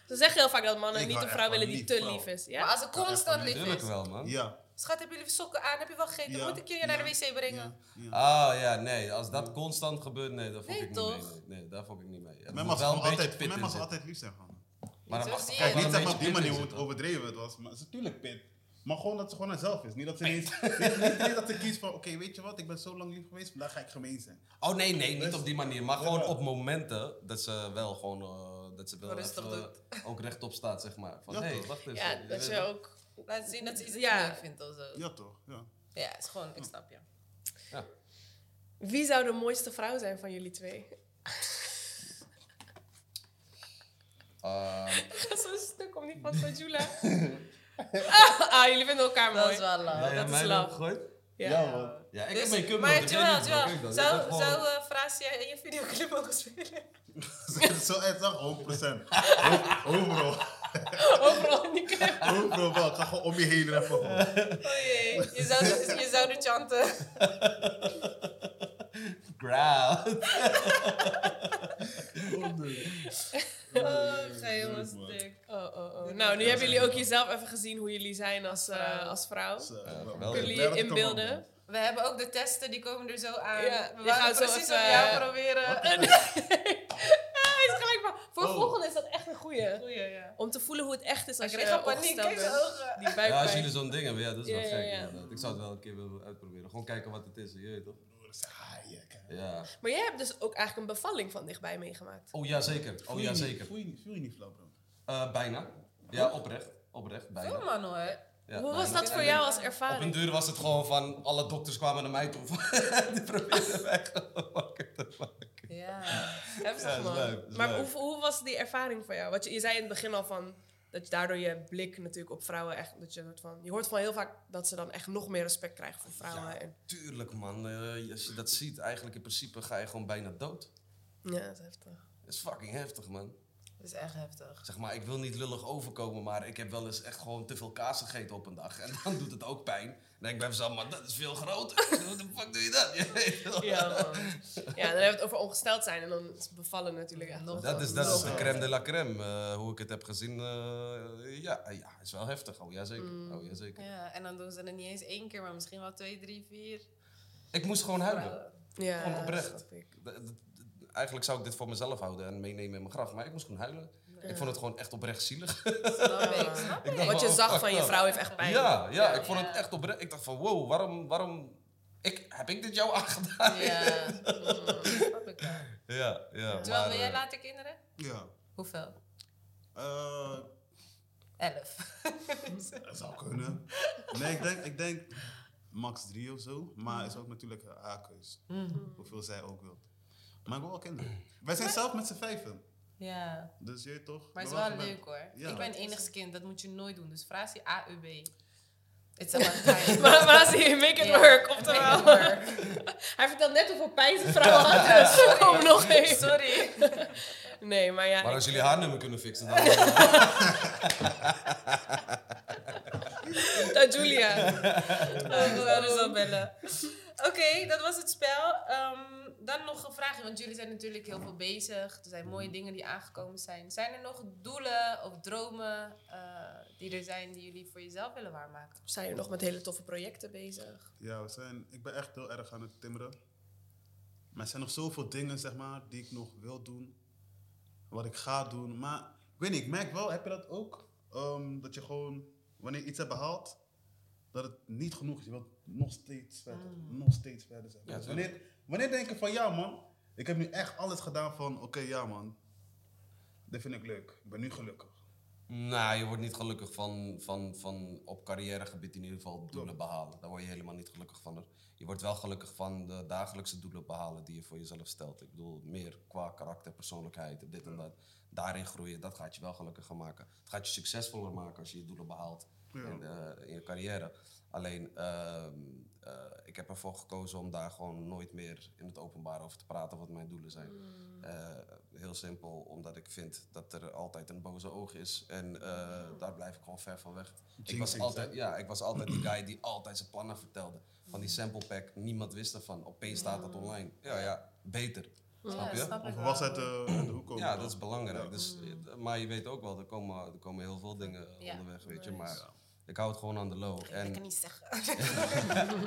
Ze zeggen heel vaak dat mannen Ik niet een vrouw willen die te vrouw. lief is. Maar Ja? als ze constant lief is. wel, man. Ja. Schat, hebben jullie sokken aan? Heb je wel gegeten? Ja. Moet ik je naar de wc brengen? Ja. ja. Ah ja, nee. Als dat constant gebeurt, nee, daar vond Nee, ik niet toch? mee. Nee, nee, daar vond ik niet mee. Het moet mag ze wel altijd, mag altijd lief zijn. Gewoon. Maar Kijk, niet zeg maar op die manier hoe het overdreven het was. Maar het is natuurlijk pit. Maar gewoon dat ze gewoon zelf is. Niet dat ze ineens... niet, niet, niet dat ze kiest van, oké, weet je wat? Ik ben zo lang lief geweest, vandaag ga ik gemeen zijn. Oh nee, nee, niet op die manier. Maar Ja. gewoon op momenten dat ze wel gewoon... eh, dat ze wel Rustig even, ook rechtop staat, zeg maar. Van, Ja, hey, toch? wacht eens. Ja, dat je ook... Laat zien dat ze iets Ja. vindt of zo. Ja, toch? Ja. Ja, het is gewoon, ik snap je. Ja. Wie zou de mooiste vrouw zijn van jullie twee? Ehm, Dat is een stuk om die van Tajula. ah, jullie vinden elkaar Dat mooi. is wel ja, love. je dat is erop gegooid? Ja. man. Ja, ik Dus- heb mijn cup maar Joel, dat je Joel, zou, Dat zou uh, Frasia in je videoclip mogen spelen? Zo echt, 100%. Overal. Overal in die clip. Overal wel. Ik ga gewoon om je heen reffen. gewoon. Oh jee, je zou, de- je zou de chanten. Ground. Oh, ga helemaal stuk. Oh, oh, oh. Nou, nu hebben jullie ook jezelf even gezien hoe jullie zijn als, eh, als vrouw. Kunnen jullie inbeelden? We hebben ook de testen, die komen er zo aan. Ja, we gaan zo precies even, op jou eh, proberen. Hij is gelijk maar. Voor Oh. volgende is dat echt een goeie. Goeie, ja. Om te voelen hoe het echt is als Ik je paniek, bent. ogen. Die Ja, als jullie zo'n ding hebben, ja, dat is Ja, wel ja, gek. Ik zou het wel een keer willen uitproberen. Gewoon kijken wat het is, je weet toch? Dat is. Ja. Maar jij hebt dus ook eigenlijk een bevalling van dichtbij meegemaakt. Oh ja, zeker. Voel Oh je ja, niet- zeker. Voel je niet, voel je niet flauw, bro? Eh, bijna. Ja, oprecht. Oprecht, bijna. Oh man hoor. Ja, hoe was dat voor jou als Op ervaring? een duur was het gewoon van, alle dokters kwamen naar mij toe. Die probeerden mij gewoon wakker te maken. Ja. Heftig Ja, is man. leuk, maar hoe, hoe was die ervaring voor jou? Want je, je zei in het begin al van dat je daardoor je blik natuurlijk op vrouwen echt dat je soort van je hoort van heel vaak dat ze dan echt nog meer respect krijgen voor vrouwen. Ja. En, Tuurlijk man, Eh, als je dat ziet, eigenlijk in principe ga je gewoon bijna dood. ja, dat is heftig. Dat is fucking heftig man. Dat is echt heftig. Zeg maar, ik wil niet lullig overkomen, maar ik heb wel eens echt gewoon te veel kaas gegeten op een dag. En dan doet het ook pijn. Dan denk ik bij mezelf, maar dat is veel groter. Hoe de fuck doe je dat? Ja, man. ja, dan hebben we het over ongesteld zijn en dan is bevallen natuurlijk echt Nog. Dat is, dat is de crème de la crème. eh, hoe ik het heb gezien, eh, ja, ja, is wel heftig. Oh ja, zeker. Mm. Oh, ja, zeker. Ja, en dan doen ze het niet eens één keer, maar misschien wel twee, drie, vier. Ik moest gewoon huilen. Ja, Gewoon oprecht. Eigenlijk zou ik dit voor mezelf houden en meenemen in mijn graf. Maar ik moest gewoon huilen. Ik vond het gewoon echt oprecht zielig. Snap ik, snap ik. dacht Want je zag van je vrouw heeft echt pijn. Ja, ja, ik vond Ja. het echt oprecht. Ik dacht van, wow, waarom, waarom ik, heb ik dit jou aangedaan? Ja, mm, snap ik wel. Ja, ja. Terwijl, maar, wil jij eh, later kinderen? Ja. Hoeveel? Eh, Elf. dat zou kunnen. Nee, ik denk, ik denk max drie of zo. Maar het is ook natuurlijk haar keus. Hoeveel zij ook wil. Maar ik wil wel kinderen. Wij zijn zelf met z'n vijven. Ja, Dus je weet toch? maar het is wel leuk hoor. Ja. Ik ben enigste kind, dat moet je nooit doen. Dus vraag je AUB. It's about time. Maar, maar zie je, make it work, make oftewel. it work. Hij vertelt net hoeveel pijn zijn vrouw had, dus kom nog eens. Sorry. Nee, maar ja. Maar als jullie haar nummer kunnen fixen, dan... Dat Julia. Oh, we zouden zo bellen. Oké, dat was het spel. Ehm, dan nog een vraagje, want jullie zijn natuurlijk heel veel bezig. Er zijn mooie dingen die aangekomen zijn. Zijn er nog doelen of dromen eh, die er zijn die jullie voor jezelf willen waarmaken? Zijn je nog met hele toffe projecten bezig? Ja, we zijn, ik ben echt heel erg aan het timmeren. Maar er zijn nog zoveel dingen, zeg maar, die ik nog wil doen. Wat ik ga doen. Maar ik weet niet, ik merk wel, heb je dat ook? Ehm, dat je gewoon, wanneer je iets hebt behaald, dat het niet genoeg is. Je wilt nog steeds verder, nog steeds verder zijn. Ja, Dus wanneer, wanneer denk je van, ja man, ik heb nu echt alles gedaan van, oké, ja man, dit vind ik leuk. Ik ben nu gelukkig. Nou, je wordt niet gelukkig van, van, van op carrièregebied in ieder geval doelen behalen. Daar word je helemaal niet gelukkig van. Je wordt wel gelukkig van de dagelijkse doelen behalen die je voor jezelf stelt. Ik bedoel, meer qua karakter, persoonlijkheid, dit en dat. Daarin groeien, dat gaat je wel gelukkiger maken. Het gaat je succesvoller maken als je je doelen behaalt. In, eh, in je carrière. Alleen, ehm, eh, ik heb ervoor gekozen om daar gewoon nooit meer in het openbaar over te praten wat mijn doelen zijn. Eh, heel simpel, omdat ik vind dat er altijd een boze oog is. En eh, daar blijf ik gewoon ver van weg. Ik was, altijd, ja, ik was altijd die guy die altijd zijn plannen vertelde. Van die sample pack, niemand wist ervan. Opeens staat dat online. Ja, ja, beter. Snap je? snap Of was uit de, uit de hoek komen. Ja, dat is belangrijk. Ja. Dus, maar je weet ook wel, er komen, er komen heel veel dingen Ja. onderweg, weet je. Maar ik hou het gewoon aan de low. Ik kan En, niet zeggen.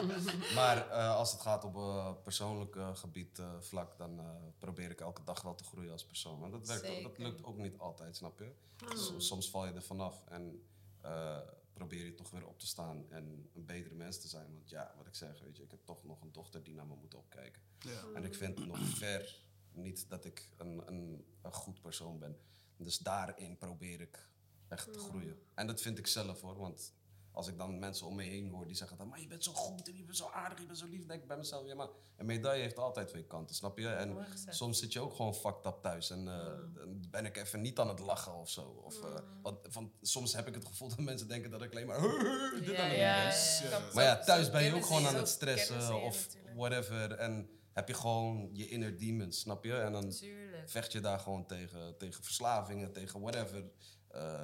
maar eh, als het gaat op uh, persoonlijk eh, gebied eh, vlak, dan eh, probeer ik elke dag wel te groeien als persoon. En dat, werkt, ook- dat lukt ook niet altijd, snap je? Soms, soms val je er vanaf en eh, probeer je toch weer op te staan en een betere mens te zijn. Want ja, wat ik zeg, weet je, ik heb toch nog een dochter die naar me moet opkijken. Ja. En ik vind nog ver niet dat ik een, een, een goed persoon ben. Dus daarin probeer ik echt te groeien. En dat vind ik zelf hoor, want als ik dan mensen om me heen hoor die zeggen dan, maar je bent zo goed en je bent zo aardig, je bent zo lief, denk ik bij mezelf, ja maar een medaille heeft altijd twee kanten, snap je? En soms zit je ook gewoon fucked up thuis en eh, dan ben ik even niet aan het lachen of zo. Of, eh, want van, soms heb ik het gevoel dat mensen denken dat ik alleen maar dit Ja, aan het ja, doen ben. ja, ja. Kan- Maar ja, thuis zo ben je ook gewoon aan het stressen of natuurlijk. whatever. En heb je gewoon je inner demons, snap je? En dan Tuurlijk. vecht je daar gewoon tegen, tegen verslavingen, tegen whatever. Eh,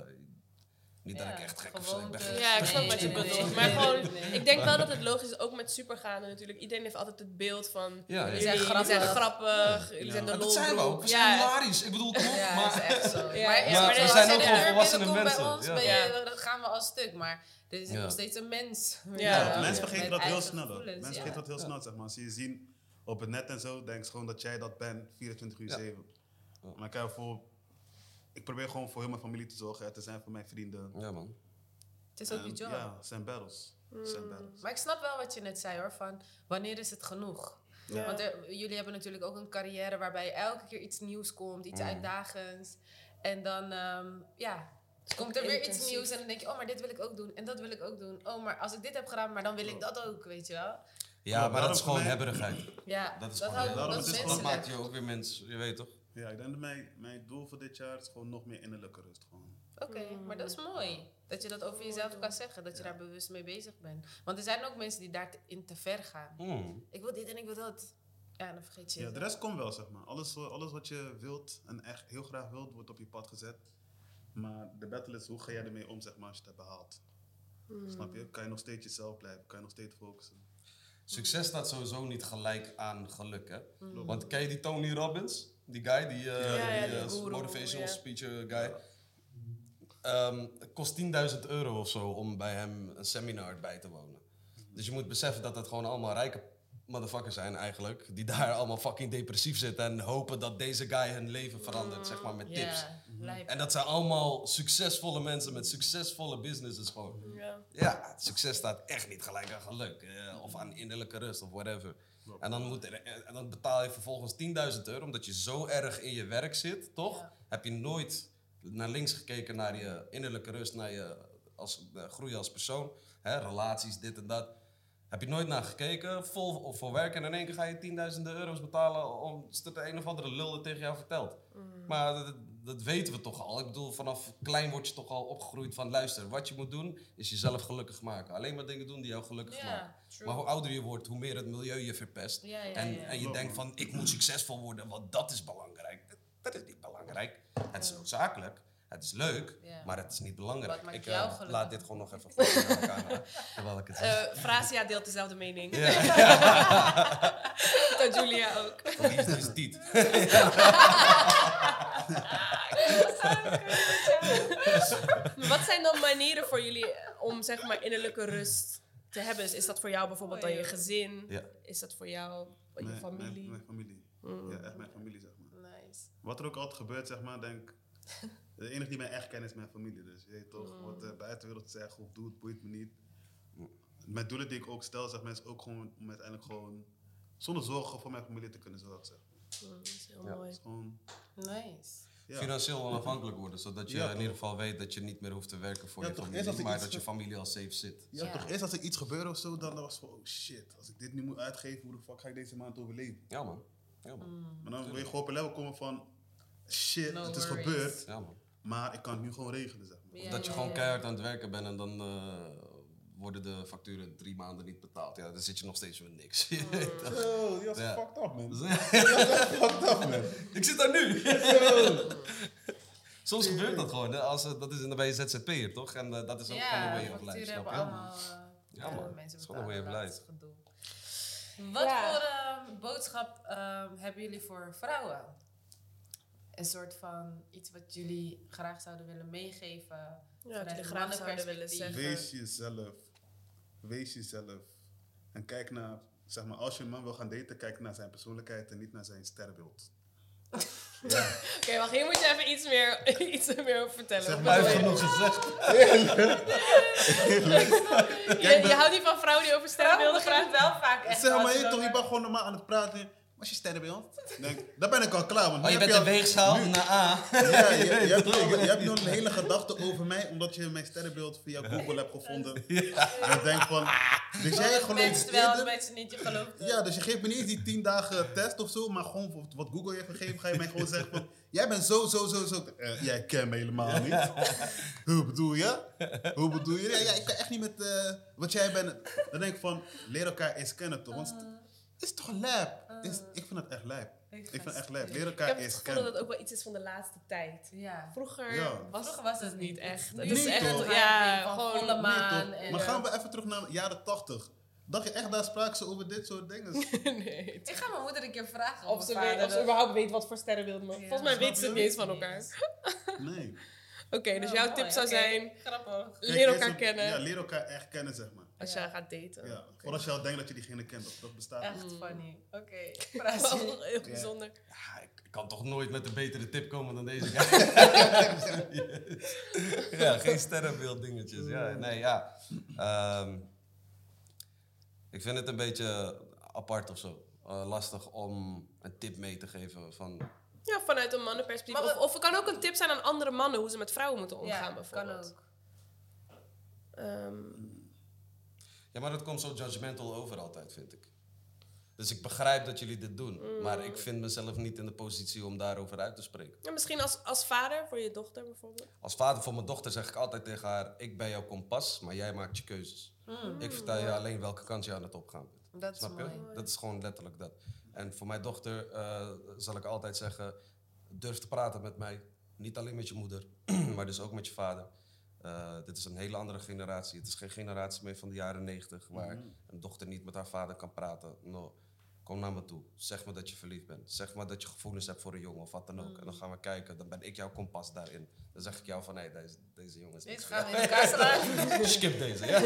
niet dat Ja, ik echt gek of zo ben. Ja, ik snap wat je bedoelt. maar gewoon, ik denk wel dat het logisch is, ook met supergaande natuurlijk. Iedereen heeft altijd het beeld van, Ja, ja. jullie, zijn jullie zijn grappig. grappig, jullie zijn de Maar dat zijn we ook. We zijn Ja, hilarisch. Ik bedoel. Ja, maar, dat is echt zo. Ja, maar, we je zijn de ook gewoon volwassene mensen, bij ons, ja. je, dan gaan we al stuk. Maar dit is Ja. nog steeds een mens. Ja. Mensen vergeten dat heel snel. Mensen ja. vergeten dat heel snel, zeg maar. Als je je zien op het net en zo, denk je gewoon dat jij dat bent 24 uur Ja. 7. Maar ik, heb voor, ik probeer gewoon voor heel mijn familie te zorgen. Er te zijn voor mijn vrienden. Ja, man. Het is ook je job. Ja, het zijn battles. Zijn battles. Maar ik snap wel wat je net zei hoor, van wanneer is het genoeg? Ja. Want er- jullie hebben natuurlijk ook een carrière waarbij elke keer iets nieuws komt, iets Mm. uitdagends. En dan, ehm, ja, komt er weer iets nieuws en dan denk je, oh, maar dit wil ik ook doen en dat wil ik ook doen. Oh, maar als ik dit heb gedaan, maar dan wil ik dat ook, weet je wel? Ja, maar dat is gewoon mij- hebberigheid. Ja, Dat is dat, gewoon houdt- daarom dat is Dat maakt je ook weer mens, je weet toch? Ja, ik denk dat mijn, mijn doel voor dit jaar is gewoon nog meer innerlijke rust. Gewoon. Oké, maar dat is mooi. Dat je dat over jezelf kan zeggen, dat je daar bewust mee bezig bent. Want er zijn ook mensen die daarin te ver gaan. Hmm. Ik wil dit en ik wil dat. Ja, dan vergeet je Ja, het. de rest komt wel, zeg maar. Alles, wa- alles wat je wilt en echt heel graag wilt, wordt op je pad gezet. Maar de battle is, hoe ga jij ermee om, zeg maar, als je het hebt behaald? Snap je? Kan je nog steeds jezelf blijven? Kan je nog steeds focussen? Succes staat sowieso niet gelijk aan geluk, hè? Mm. Want ken je die Tony Robbins? Die guy, die, eh, die, die eh, motivational ja. speaker guy. Ehm, het kost 10.000 euro of zo om bij hem een seminar bij te wonen. Dus je moet beseffen dat het gewoon allemaal rijke motherfuckers zijn eigenlijk. Die daar allemaal fucking depressief zitten en hopen dat deze guy hun leven verandert, zeg maar, met tips. Lijp. En dat zijn allemaal succesvolle mensen met succesvolle businesses gewoon. Ja. Ja, succes staat echt niet gelijk aan geluk. eh, of aan innerlijke rust of whatever. En dan, moet er, en dan betaal je vervolgens 10.000 euro omdat je zo erg in je werk zit, toch? Ja. Heb je nooit naar links gekeken naar je innerlijke rust, naar je als, eh, groeien als persoon, hè, relaties, dit en dat. Heb je nooit naar gekeken, vol of voor werk en in één keer ga je tienduizenden euro's betalen om de een of andere lul het tegen jou vertelt. Maar dat, weten we toch al. Ik bedoel, vanaf klein word je toch al opgegroeid van luister, wat je moet doen is jezelf gelukkig maken. Alleen maar dingen doen die jou gelukkig maken. true. Maar hoe ouder je wordt, hoe meer het milieu je verpest. En, en je denkt van ik moet succesvol worden, want dat is belangrijk. Dat, dat is niet belangrijk. Het is noodzakelijk. Het is leuk, Ja. maar het is niet belangrijk. Ik eh, laat dit gewoon nog even voor naar de camera, terwijl ik het zeg. Eh Frasia deelt dezelfde mening. Ja. Dat Julia ook. Liefde is dit. Wat zijn dan manieren voor jullie eh, om zeg maar innerlijke rust te hebben? Dus is dat voor jou bijvoorbeeld dan je gezin? Ja. Is dat voor jou je Mijn- familie? Mijn, mijn familie. Mm. Ja, echt mijn familie, zeg maar. Nice. Wat er ook altijd gebeurt, zeg maar, denk De enige die mij echt kent is mijn familie. Dus je weet toch, Mm. wat de buitenwereld zegt of doet, boeit me niet. Mijn doelen die ik ook stel, zeg maar, is ook gewoon om uiteindelijk gewoon zonder zorgen voor mijn familie te kunnen zorgen. Zeg. Mm, dat is heel Ja. mooi. Is gewoon, Nice. ja. Financieel onafhankelijk worden, zodat je Ja, in ieder geval weet dat je niet meer hoeft te werken voor Ja, je familie, maar dat je familie al safe zit. Ja, Ja. toch eerst als er iets gebeurde of zo, dan was het van, oh shit, als ik dit nu moet uitgeven, hoe de fuck ga ik deze maand overleven? Ja man, ja man, Maar dan wil je gewoon op een level komen van, shit, No het is worries. gebeurd, ja man. Maar ik kan het nu gewoon regelen, zeg maar. Ja, Of dat je ja, gewoon ja. keihard aan het werken bent en dan eh, worden de facturen drie maanden niet betaald. Ja, dan zit je nog steeds met niks. Zo, die was Ja. fucked up, man. Die fucked up, man. Ik zit daar nu. Soms gebeurt dat gewoon. Hè? Als, eh, dat is, dan ben je ZZP'er, toch? En eh, dat is ook gewoon een way of life, snap je? allemaal... Ja, man. Mensen Het is gewoon een way of dat life. Wat Ja. voor eh, boodschap ehm, hebben jullie voor vrouwen? Een soort van iets wat jullie graag zouden willen meegeven. Ja, vanuit jullie graag zouden willen zeggen. Wees jezelf. Wees jezelf. En kijk naar, zeg maar, als je een man wil gaan daten, kijk naar zijn persoonlijkheid en niet naar zijn sterrenbeeld. ja. Oké, wacht, hier moet je even iets meer, iets meer over vertellen. Zeg maar genoeg gezegd. Je, je houdt niet van vrouwen die over sterrenbeelden praten? wel vaak echt Zeg maar, je, toch, je bent gewoon normaal aan het praten. Wat is je sterrenbeeld? Denk, daar ben ik al klaar. Want Oh, je bent de weegschaal naar A. Ja, je, je, hebt nu, je hebt nu een hele gedachte over mij, omdat je mijn sterrenbeeld via Google hebt gevonden. En ik denk van, dus jij gelooft mensen wel, de mensen niet. Je gelooft het. Ja, dus je geeft me niet eens die 10 dagen test of zo, maar gewoon wat- wat Google je heeft gegeven, ga je mij gewoon zeggen van, jij bent zo, zo, zo, zo. Eh, jij kent me helemaal niet. Hoe bedoel je? Hoe bedoel je? Ja, ja, ik kan echt niet met eh, wat jij bent. Dan denk ik van, leer elkaar eens kennen toch? Want Is toch lijp? Is, ik vind het echt lijp. Ik Ik vind het echt lijp. Leer Ik elkaar heb het eerst gevoel dat kennen. het ook wel iets is van de laatste tijd. Ja. Vroeger, Ja. was, Vroeger was het niet echt. Nu Het is echt, toch? ja, gewoon... volle maan. Maar eh, gaan we even terug naar de jaren 80. Dacht je echt, daar spraken ze over dit soort dingen? nee. Ik ga mijn moeder een keer vragen Of of ze, mijn weet, vader of ze überhaupt weet wat voor sterrenbeeld. Maar Ja, volgens mij weten ze het niet eens van elkaar. Nee. Oké, dus Oh, jouw tip zou zijn, Grappig. Leer elkaar kennen Ja, leer elkaar echt kennen, zeg maar. Als Ja. jij gaat daten. Ja. Voordat je al denkt dat je diegene kent. Dat, dat bestaat niet. Echt funny. Oké. Wel Frasie. heel bijzonder. Ja, ik kan toch nooit met een betere tip komen dan deze guy. ja, geen sterrenbeeld dingetjes. Ja, nee, ja. Ehm, ik vind het een beetje apart of zo. Eh, lastig om een tip mee te geven van... Ja, vanuit een mannenperspectief. Maar Of, of het kan ook een tip zijn aan andere mannen hoe ze met vrouwen moeten omgaan, Ja, kan bijvoorbeeld. ook. Ehm, Ja, maar dat komt zo judgmental over altijd, vind ik. Dus ik begrijp dat jullie dit doen. Maar ik vind mezelf niet in de positie om daarover uit te spreken. ja, misschien als, als vader voor je dochter bijvoorbeeld. Als vader van mijn dochter zeg ik altijd tegen haar... Ik ben jouw kompas, maar jij maakt je keuzes. Ik vertel je alleen welke kant je aan het opgaan bent. Mm, Dat is Snap je? mooi. Dat is gewoon letterlijk dat. En voor mijn dochter eh, zal ik altijd zeggen: durf te praten met mij. Niet alleen met je moeder, maar dus ook met je vader. Eh, dit is een hele andere generatie. Het is geen generatie meer van de jaren negentig waar een dochter niet met haar vader kan praten. No. Kom naar me toe. Zeg me dat je verliefd bent. Zeg maar dat je gevoelens hebt voor een jongen of wat dan ook. En dan gaan we kijken. Dan ben ik jouw kompas daarin. Dan zeg ik jou van, hé, deze, deze jongen is Dit niet gaan we in elkaar slaan. Skip deze, ja.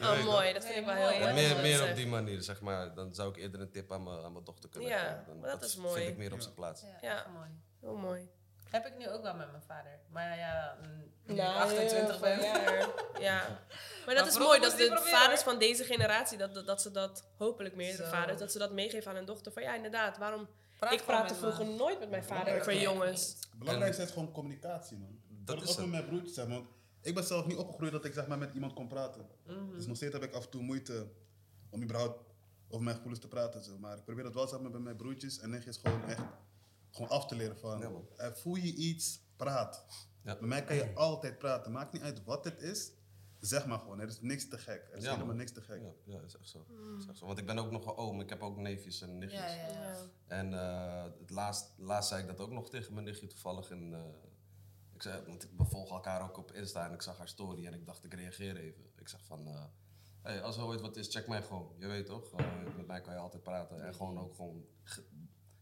Oh, mooi. Dat vind ik wel heel mooi. meer, dat meer dat op die manier, zeg maar. Dan zou ik eerder een tip aan mijn, aan mijn dochter kunnen Ja, geven. Dan- maar dat is mooi. vind ik meer op zijn plaats. Ja, Ja. mooi. Heel mooi. Heb ik nu ook wel met mijn vader. Maar ja, mm, nu ik Nou, 28 ben. Ja. ja. Maar dat Maar is mooi dat de proberen, vaders hoor. van deze generatie, dat, dat, dat ze dat, hopelijk meerdere Zo. vaders, dat ze dat meegeven aan hun dochter. Van ja, inderdaad, waarom... Praat ik gewoon praatte met me. vroeger nooit met mijn vader Belangrijk over is- jongens. Het belangrijkste is gewoon communicatie, man. Dat is is ook het. met mijn broertjes, zeg maar. Want Ik ben zelf niet opgegroeid dat ik zeg maar, met iemand kon praten. Dus nog steeds heb ik af en toe moeite om überhaupt over mijn gevoelens te praten. Zo. Maar ik probeer dat wel zeg maar, bij mijn broertjes en nichtjes gewoon echt gewoon af te leren van... Ja, eh, voel je iets, praat. Ja. Bij mij kan je altijd praten. Maakt niet uit wat het is. Zeg maar gewoon. Er is niks te gek. Er is Ja, helemaal man. niks te gek. Ja, ja, is echt zo. Is echt zo. Want ik ben ook nog een oom. Ik heb ook neefjes en nichtjes. Ja, ja, ja. Ja. En eh, het laatst, laatst zei ik dat ook nog tegen mijn nichtje toevallig. En, eh, ik zei, want ik bevolg elkaar ook op Insta en ik zag haar story en ik dacht ik reageer even. Ik zeg van, eh, hey, als er ooit wat is, check mij gewoon. Je weet toch? Met mij kan je altijd praten en gewoon ook gewoon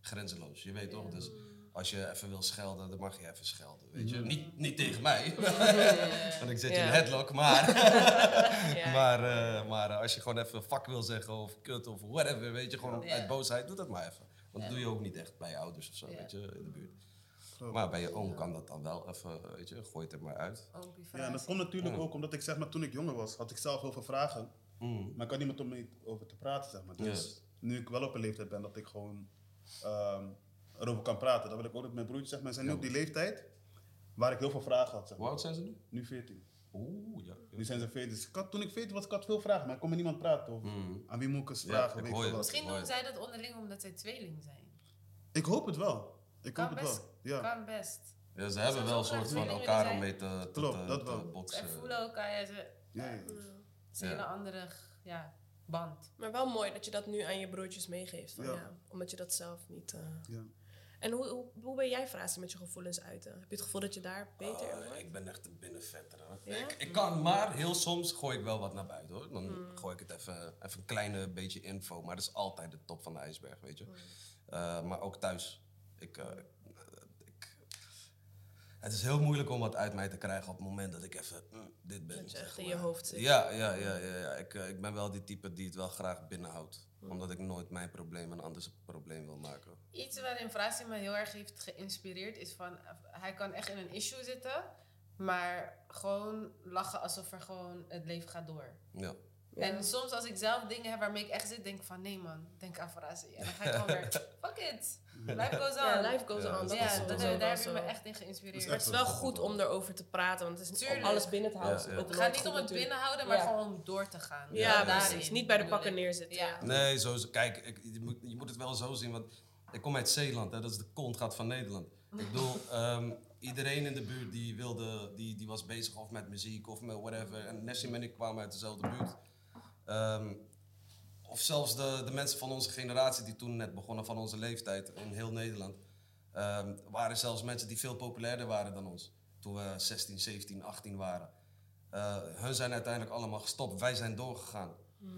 grenzeloos. Je weet toch? Dus als je even wil schelden, dan mag je even schelden. Weet je? Niet, niet tegen mij, want ik zit je in headlock, maar... Ja. Maar, eh, maar eh, als je gewoon even fuck wil zeggen of kut of whatever, weet je, gewoon Ja. uit boosheid, doe dat maar even. Want Ja. dat doe je ook niet echt bij je ouders of zo, Ja. weet je, in de buurt. Maar bij je oom kan dat dan wel even, weet je, gooi het er maar uit. Ja, en dat komt natuurlijk Ja. ook omdat ik zeg maar toen ik jonger was, had ik zelf heel veel vragen. Mm. Maar ik had niemand om mee over te praten, zeg maar. Dus nu ik wel op een leeftijd ben dat ik gewoon ehm, erover kan praten, dan wil ik ook dat mijn broertjes, zeg maar, zijn nu op die leeftijd waar ik heel veel vragen had, zeg Hoe oud zijn ze nu? Nu 14. Oeh, ja. Nu zijn ze 14. Dus ik had, toen ik 14 was, ik had veel vragen, maar ik kon met niemand praten. Of Mm. aan wie moet ik eens Ja, vragen? ik. Misschien doen zij dat onderling omdat zij tweeling zijn. Ik hoop het wel. Ik Kan hoop het wel. Ja. Kan best. Ja, ze hebben wel een soort van elkaar om mee te, te, Klopt, te- dat te wel. Zij boksen. voelen elkaar. Ja, ze, Ja, is een Ja. hele andere ja, band. Maar wel mooi dat je dat nu aan je broertjes meegeeft. Van, ja. Ja. omdat je dat zelf niet... eh, ja. En hoe, hoe, hoe ben jij, Frasie, met je gevoelens uiten? Heb je het gevoel dat je daar beter in Oh, ik ben echt een binnenvetter. Ja? Ik, ik kan, maar heel soms gooi ik wel wat naar buiten hoor. Dan gooi ik het even, even een kleine beetje info. Maar dat is altijd de top van de ijsberg, weet je. Eh, maar ook thuis. Ik, eh, ik, het is heel moeilijk om wat uit mij te krijgen op het moment dat ik even mm, dit ben. Dat je zeg echt in je hoofd zit. Ja, ja, ja, ja, ja. Ik, eh, ik ben wel die type die het wel graag binnenhoudt. Omdat ik nooit mijn probleem een anders probleem wil maken. Iets waarin Frasie me heel erg heeft geïnspireerd is van... eh, Hij kan echt in een issue zitten, maar gewoon lachen alsof er gewoon het leven gaat door. Ja. En soms als ik zelf dingen heb waarmee ik echt zit, denk ik van nee man, denk aan Frasie. En dan ga ik gewoon weer, fuck it, life goes on. Ja, life goes Ja, on. Dat Ja, is dat, daar is wel heb je me echt in geïnspireerd. Maar het is wel goed om erover te praten, want het is om alles binnen te houden. Het gaat niet om het binnenhouden, maar Ja. gewoon om door te gaan. Ja, daarin precies. Niet bij de pakken neerzitten. Nee, zo, kijk, ik, je, moet, je moet het wel zo zien, want ik kom uit Zeeland, hè, dat is de kontgat van Nederland. Ik bedoel, ehm, iedereen in de buurt die wilde, die, die was bezig of met muziek of met whatever. En Nessim en ik kwamen uit dezelfde buurt. Ehm, of zelfs de, de mensen van onze generatie die toen net begonnen van onze leeftijd in heel Nederland. ehm, waren zelfs mensen die veel populairder waren dan ons. Toen we 16, 17, 18 waren. Eh, hun zijn uiteindelijk allemaal gestopt. Wij zijn doorgegaan.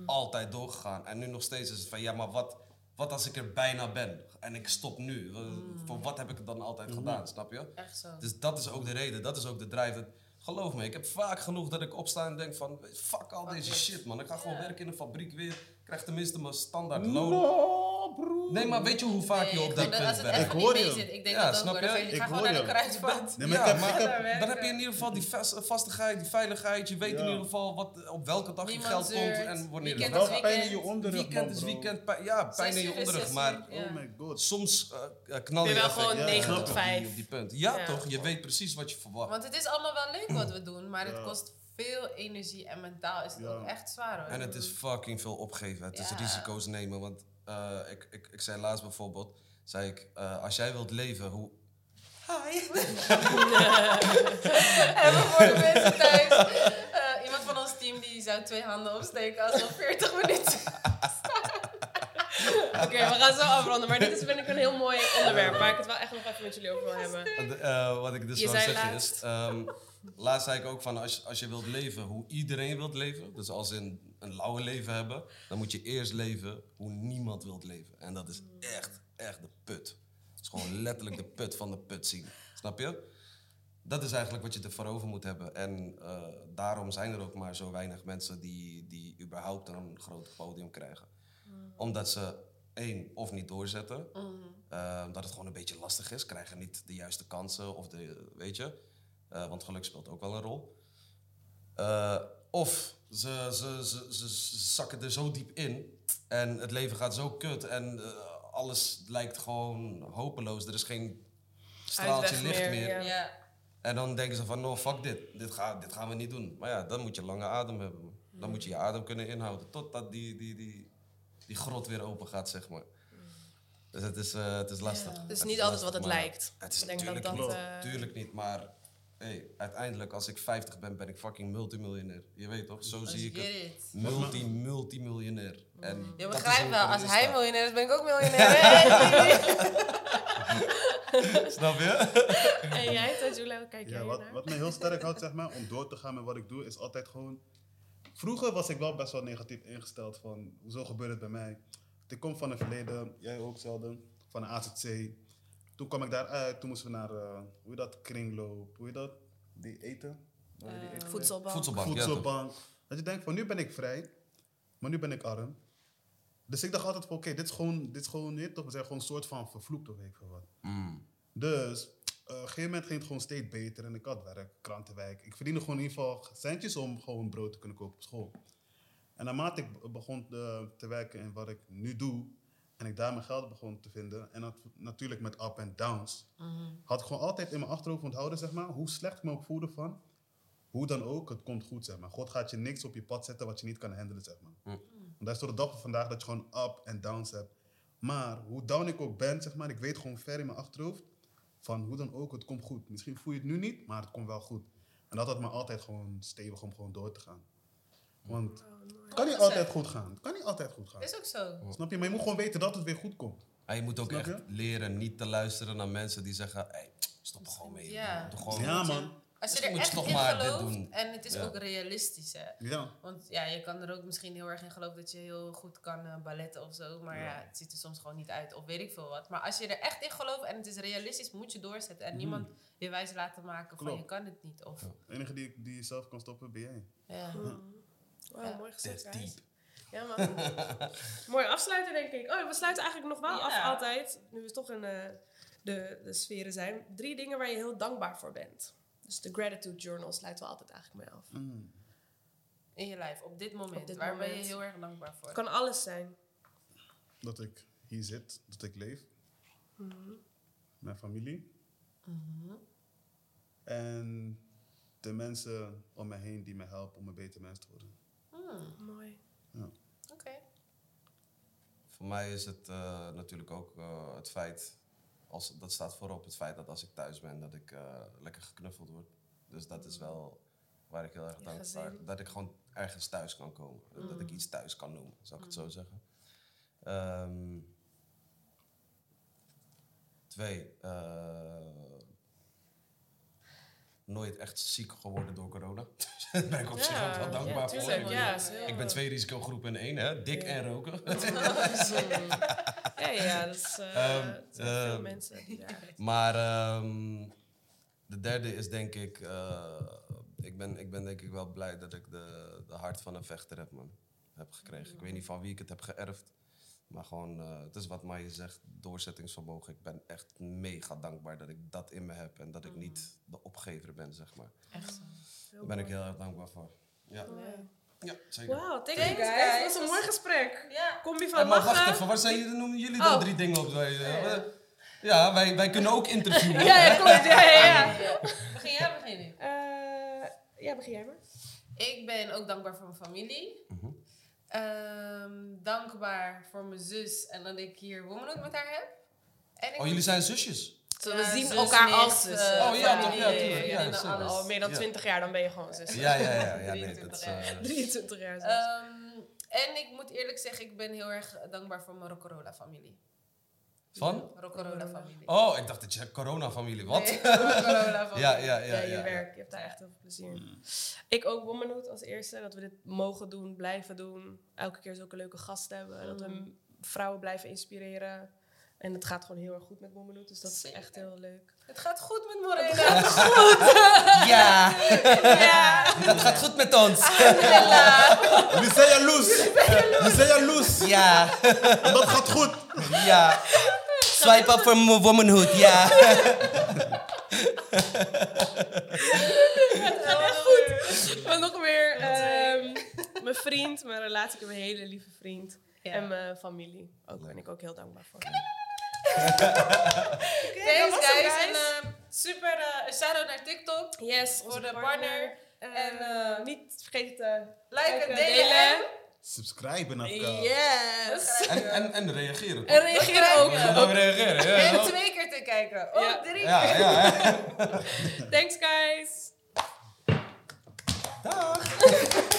Altijd doorgegaan. En nu nog steeds is het van ja, maar wat, wat als ik er bijna ben? En ik stop nu. Wa- Voor wat heb ik het dan altijd gedaan, snap je? Echt zo. Dus dat is ook de reden, dat is ook de drive. Geloof me, ik heb vaak genoeg dat ik opsta en denk van... Fuck al deze shit, man. Ik ga gewoon werken in een fabriek weer. Ik krijg tenminste mijn standaard loon. No, broer. Nee, maar weet je hoe vaak je op dat punt even Ik hoor je. Ik denk Ja, dat ook snap hoor. je? Ik ga naar de kruidvat. Nee, maar. Dan heb je in ieder geval die vast- vastigheid, die veiligheid. Je weet in ieder geval wat, op welke dag je geld komt en wanneer het wel. pijn in je weekend. onderrug, Weekend is weekend, pijn- ja, pijn in je onderrug. Maar. Oh my god. soms eh, eh, knal je wel gewoon Ja, 9 snap tot op 5. die, op die punt. Ja, toch? Je weet precies wat je verwacht. Want het is allemaal wel leuk wat we doen, maar het kost veel energie en mentaal is het Ja. ook echt zwaar hoor. En het is fucking veel opgeven. Het is risico's nemen. Want eh, ik, ik, ik zei laatst bijvoorbeeld, zei ik, eh, als jij wilt leven, hoe... Hi! En we voor de mensen thuis. eh, iemand van ons team die zou twee handen opsteken als we nog 40 minuten. Oké, we gaan zo afronden. Maar dit is vind ik een heel mooi onderwerp waar ik het wel echt nog even met jullie over wil hebben. Eh, wat ik dus wil zeggen laatst. is, ehm, laatst zei ik ook van, als, als je wilt leven hoe iedereen wilt leven, dus als in een lauwe leven hebben, dan moet je eerst leven hoe niemand wilt leven. En dat is echt, echt de put. Het is gewoon letterlijk de put van de put zien. Snap je? Dat is eigenlijk wat je ervoor over moet hebben. En eh, daarom zijn er ook maar zo weinig mensen die, die überhaupt een groot podium krijgen. Omdat ze één, of niet doorzetten. eh, dat het gewoon een beetje lastig is. Krijgen niet de juiste kansen of de, weet je. Eh, want geluk speelt ook wel een rol. Of ze, ze, ze, ze, zakken er zo diep in. En het leven gaat zo kut. En eh, alles lijkt gewoon hopeloos. Er is geen straaltje Uitweg licht meer, meer. ja. En dan denken ze van, no, fuck dit. Dit, ga, dit gaan we niet doen. Maar ja, dan moet je lange adem hebben. man. Dan moet je je adem kunnen inhouden. Totdat die, die, die, die grot weer open gaat, zeg maar. Dus het is, eh, het is lastig. Ja. Het is Het niet is altijd lastig, wat het lijkt. Het is Ik denk dat natuurlijk dat, niet. eh, Tuurlijk niet, maar hey, uiteindelijk als ik 50 ben, ben ik fucking multimiljonair. Je weet toch? Zo zie ik het. Multi, multimiljonair. En Je dat is begrijpt wel, als hij miljonair is, ben ik ook miljonair. Snap je? En jij, Tajula, kijk jij Ja, wat, naar? wat me heel sterk houdt, zeg maar, om door te gaan met wat ik doe, is altijd gewoon... Vroeger was ik wel best wel negatief ingesteld van, hoezo gebeurt het bij mij? Ik kom van een verleden, jij ook zelden, van een AZC. Toen kwam ik daaruit, toen moesten we naar, eh, hoe je dat, kringloop, hoe je dat, die eten? Die eten- Voedselbank. Voedselbank, ja. Dat je denkt van nu ben ik vrij, maar nu ben ik arm. Dus ik dacht altijd van oké, dit is gewoon, dit is gewoon, nee, toch, we zijn gewoon een soort van vervloekt of weet ik veel wat. Mm. Dus eh, op een gegeven moment ging het gewoon steeds beter en ik had werk, krantenwijk. Ik verdiende gewoon in ieder geval centjes om gewoon brood te kunnen kopen op school. En naarmate ik be- begon eh, te werken in wat ik nu doe en ik daar mijn geld begon te vinden en dat, natuurlijk met up en downs, had ik gewoon altijd in mijn achterhoofd onthouden, zeg maar, hoe slecht ik me ook voelde van, hoe dan ook, het komt goed, zeg maar. God gaat je niks op je pad zetten wat je niet kan handelen, zeg maar. Want dat is tot de dag van vandaag dat je gewoon up en downs hebt. Maar hoe down ik ook ben, zeg maar, ik weet gewoon ver in mijn achterhoofd van hoe dan ook, het komt goed. Misschien voel je het nu niet, maar het komt wel goed. En dat had me altijd gewoon stevig om gewoon door te gaan. Want het kan niet altijd goed gaan. Het kan niet altijd goed gaan. Is ook zo. Snap je? Maar je moet gewoon weten dat het weer goed komt. En je moet ook Snap echt je? leren niet te luisteren naar mensen die zeggen: hey, stop er gewoon mee. Ja. Doe gewoon Ja, man. Als je er moet echt in maar dit gelooft doen. en het is Ja. ook realistisch, hè. Ja. Want ja, je kan er ook misschien heel erg in geloven dat je heel goed kan eh, balletten of zo. Maar ja. het ziet er soms gewoon niet uit. Of weet ik veel wat. Maar als je er echt in gelooft en het is realistisch, moet je doorzetten. En niemand je wijs laten maken van je kan het niet. Of, De enige die, die je zelf kan stoppen, ben jij. ja. Wow, Ja. mooi gezegd, That's guys. deep. Ja, man. mooi afsluiten, denk ik. Oh, we sluiten eigenlijk nog wel Ja. af altijd. Nu we toch in eh, de, de sferen zijn. Drie dingen waar je heel dankbaar voor bent. Dus de gratitude journal sluiten we altijd eigenlijk mee af. Mm. In je lijf, op dit moment. Op dit waar ben je heel erg dankbaar voor? Het kan alles zijn. Dat ik hier zit, dat ik leef. Mijn familie. En de mensen om me heen die me helpen om een beter mens te worden. Hmm, Mooi. Oké. Voor mij is het eh, natuurlijk ook eh, het feit, als, dat staat voorop, het feit dat als ik thuis ben, dat ik eh, lekker geknuffeld word. Dus dat is wel waar ik heel erg dankbaar gezin. Dat ik gewoon ergens thuis kan komen. Dat Mm. ik iets thuis kan noemen, zou ik het zo zeggen. Ehm, twee, eh, nooit echt ziek geworden door corona. Daar ben ik op zich ook wel dankbaar voor. Ik ben twee risicogroepen in één, hè? dik en roken. ja, ja, dat is uh, veel ehm, mensen die. Maar ehm, de derde is denk ik, eh, ik, ben, ik ben denk ik wel blij dat ik de, de hart van een vechter heb, man, heb gekregen. Ik weet niet van wie ik het heb geërfd, maar gewoon, eh, het is wat Maaie zegt, doorzettingsvermogen. Ik ben echt mega dankbaar dat ik dat in me heb en dat ik niet de opgever ben, zeg maar. Echt Daar ben ik heel erg dankbaar voor. Ja, ja zeker. Wauw, thank Thanks, you guys. guys. Dat was een mooi gesprek. Ja. Combi van Ja, maar wacht lachen. even, waar zijn jullie, noemen jullie dan Oh. drie dingen op? Wij, eh, Ja, wij, wij kunnen ook interviewen. Ja, ja, klopt. Ja, ja, ja. Ja. Begin jij, begin ik? Eh, ja, begin jij maar. Ik ben ook dankbaar voor mijn familie. Mhm. Ehm, dankbaar voor mijn zus en dat ik hier Womanhood met haar heb. En ik Oh, jullie zijn zusjes? Zo, Ja, we zien zus, elkaar als eh, Oh, ja, toch, ja, tuurlijk, ja, vriendinnen, zeker. alles. Al meer dan Ja. 20 jaar, dan ben je gewoon zus. Ja, ja, ja. ja nee, 23 dat, jaar. eh, 23 jaar zus. Ehm, en ik moet eerlijk zeggen, ik ben heel erg dankbaar voor mijn Rockorola-familie. Van? Rockorola-familie. Oh, ik dacht dat je corona-familie. Wat? Nee. Ja, ja, ja, ja. je ja, werk. Je hebt daar echt heel veel plezier in. Ik ook Womanhood als eerste. Dat we dit mogen doen, blijven doen. Elke keer zulke leuke gasten hebben. Dat we m- vrouwen blijven inspireren. En het gaat gewoon heel erg goed met Womanhood. Dus dat is echt heel leuk. Het gaat goed met Morena. Ja, Ja! het gaat goed met ons. Jullie zijn jaloers. Jullie zijn jaloers. Ja, En dat gaat goed. ja. Swipe up voor womanhood, ja. Het gaat echt goed. Maar nog meer ehm, mijn vriend, mijn relatie. Ik heb een hele lieve vriend. Ja. En mijn familie. Ook ben ik ook heel dankbaar voor. Thanks guys. En ehm, super uh, shout-out naar TikTok. Yes, Voor de partner. En En, eh, niet vergeten te Liken, Kijken, delen. delen subscriben afkomen. Yes! En, en, en reageren. En reageren ook. Ja, reageren. En twee keer te kijken. Oh, drie ja, keer. Ja, Thanks guys. Dag.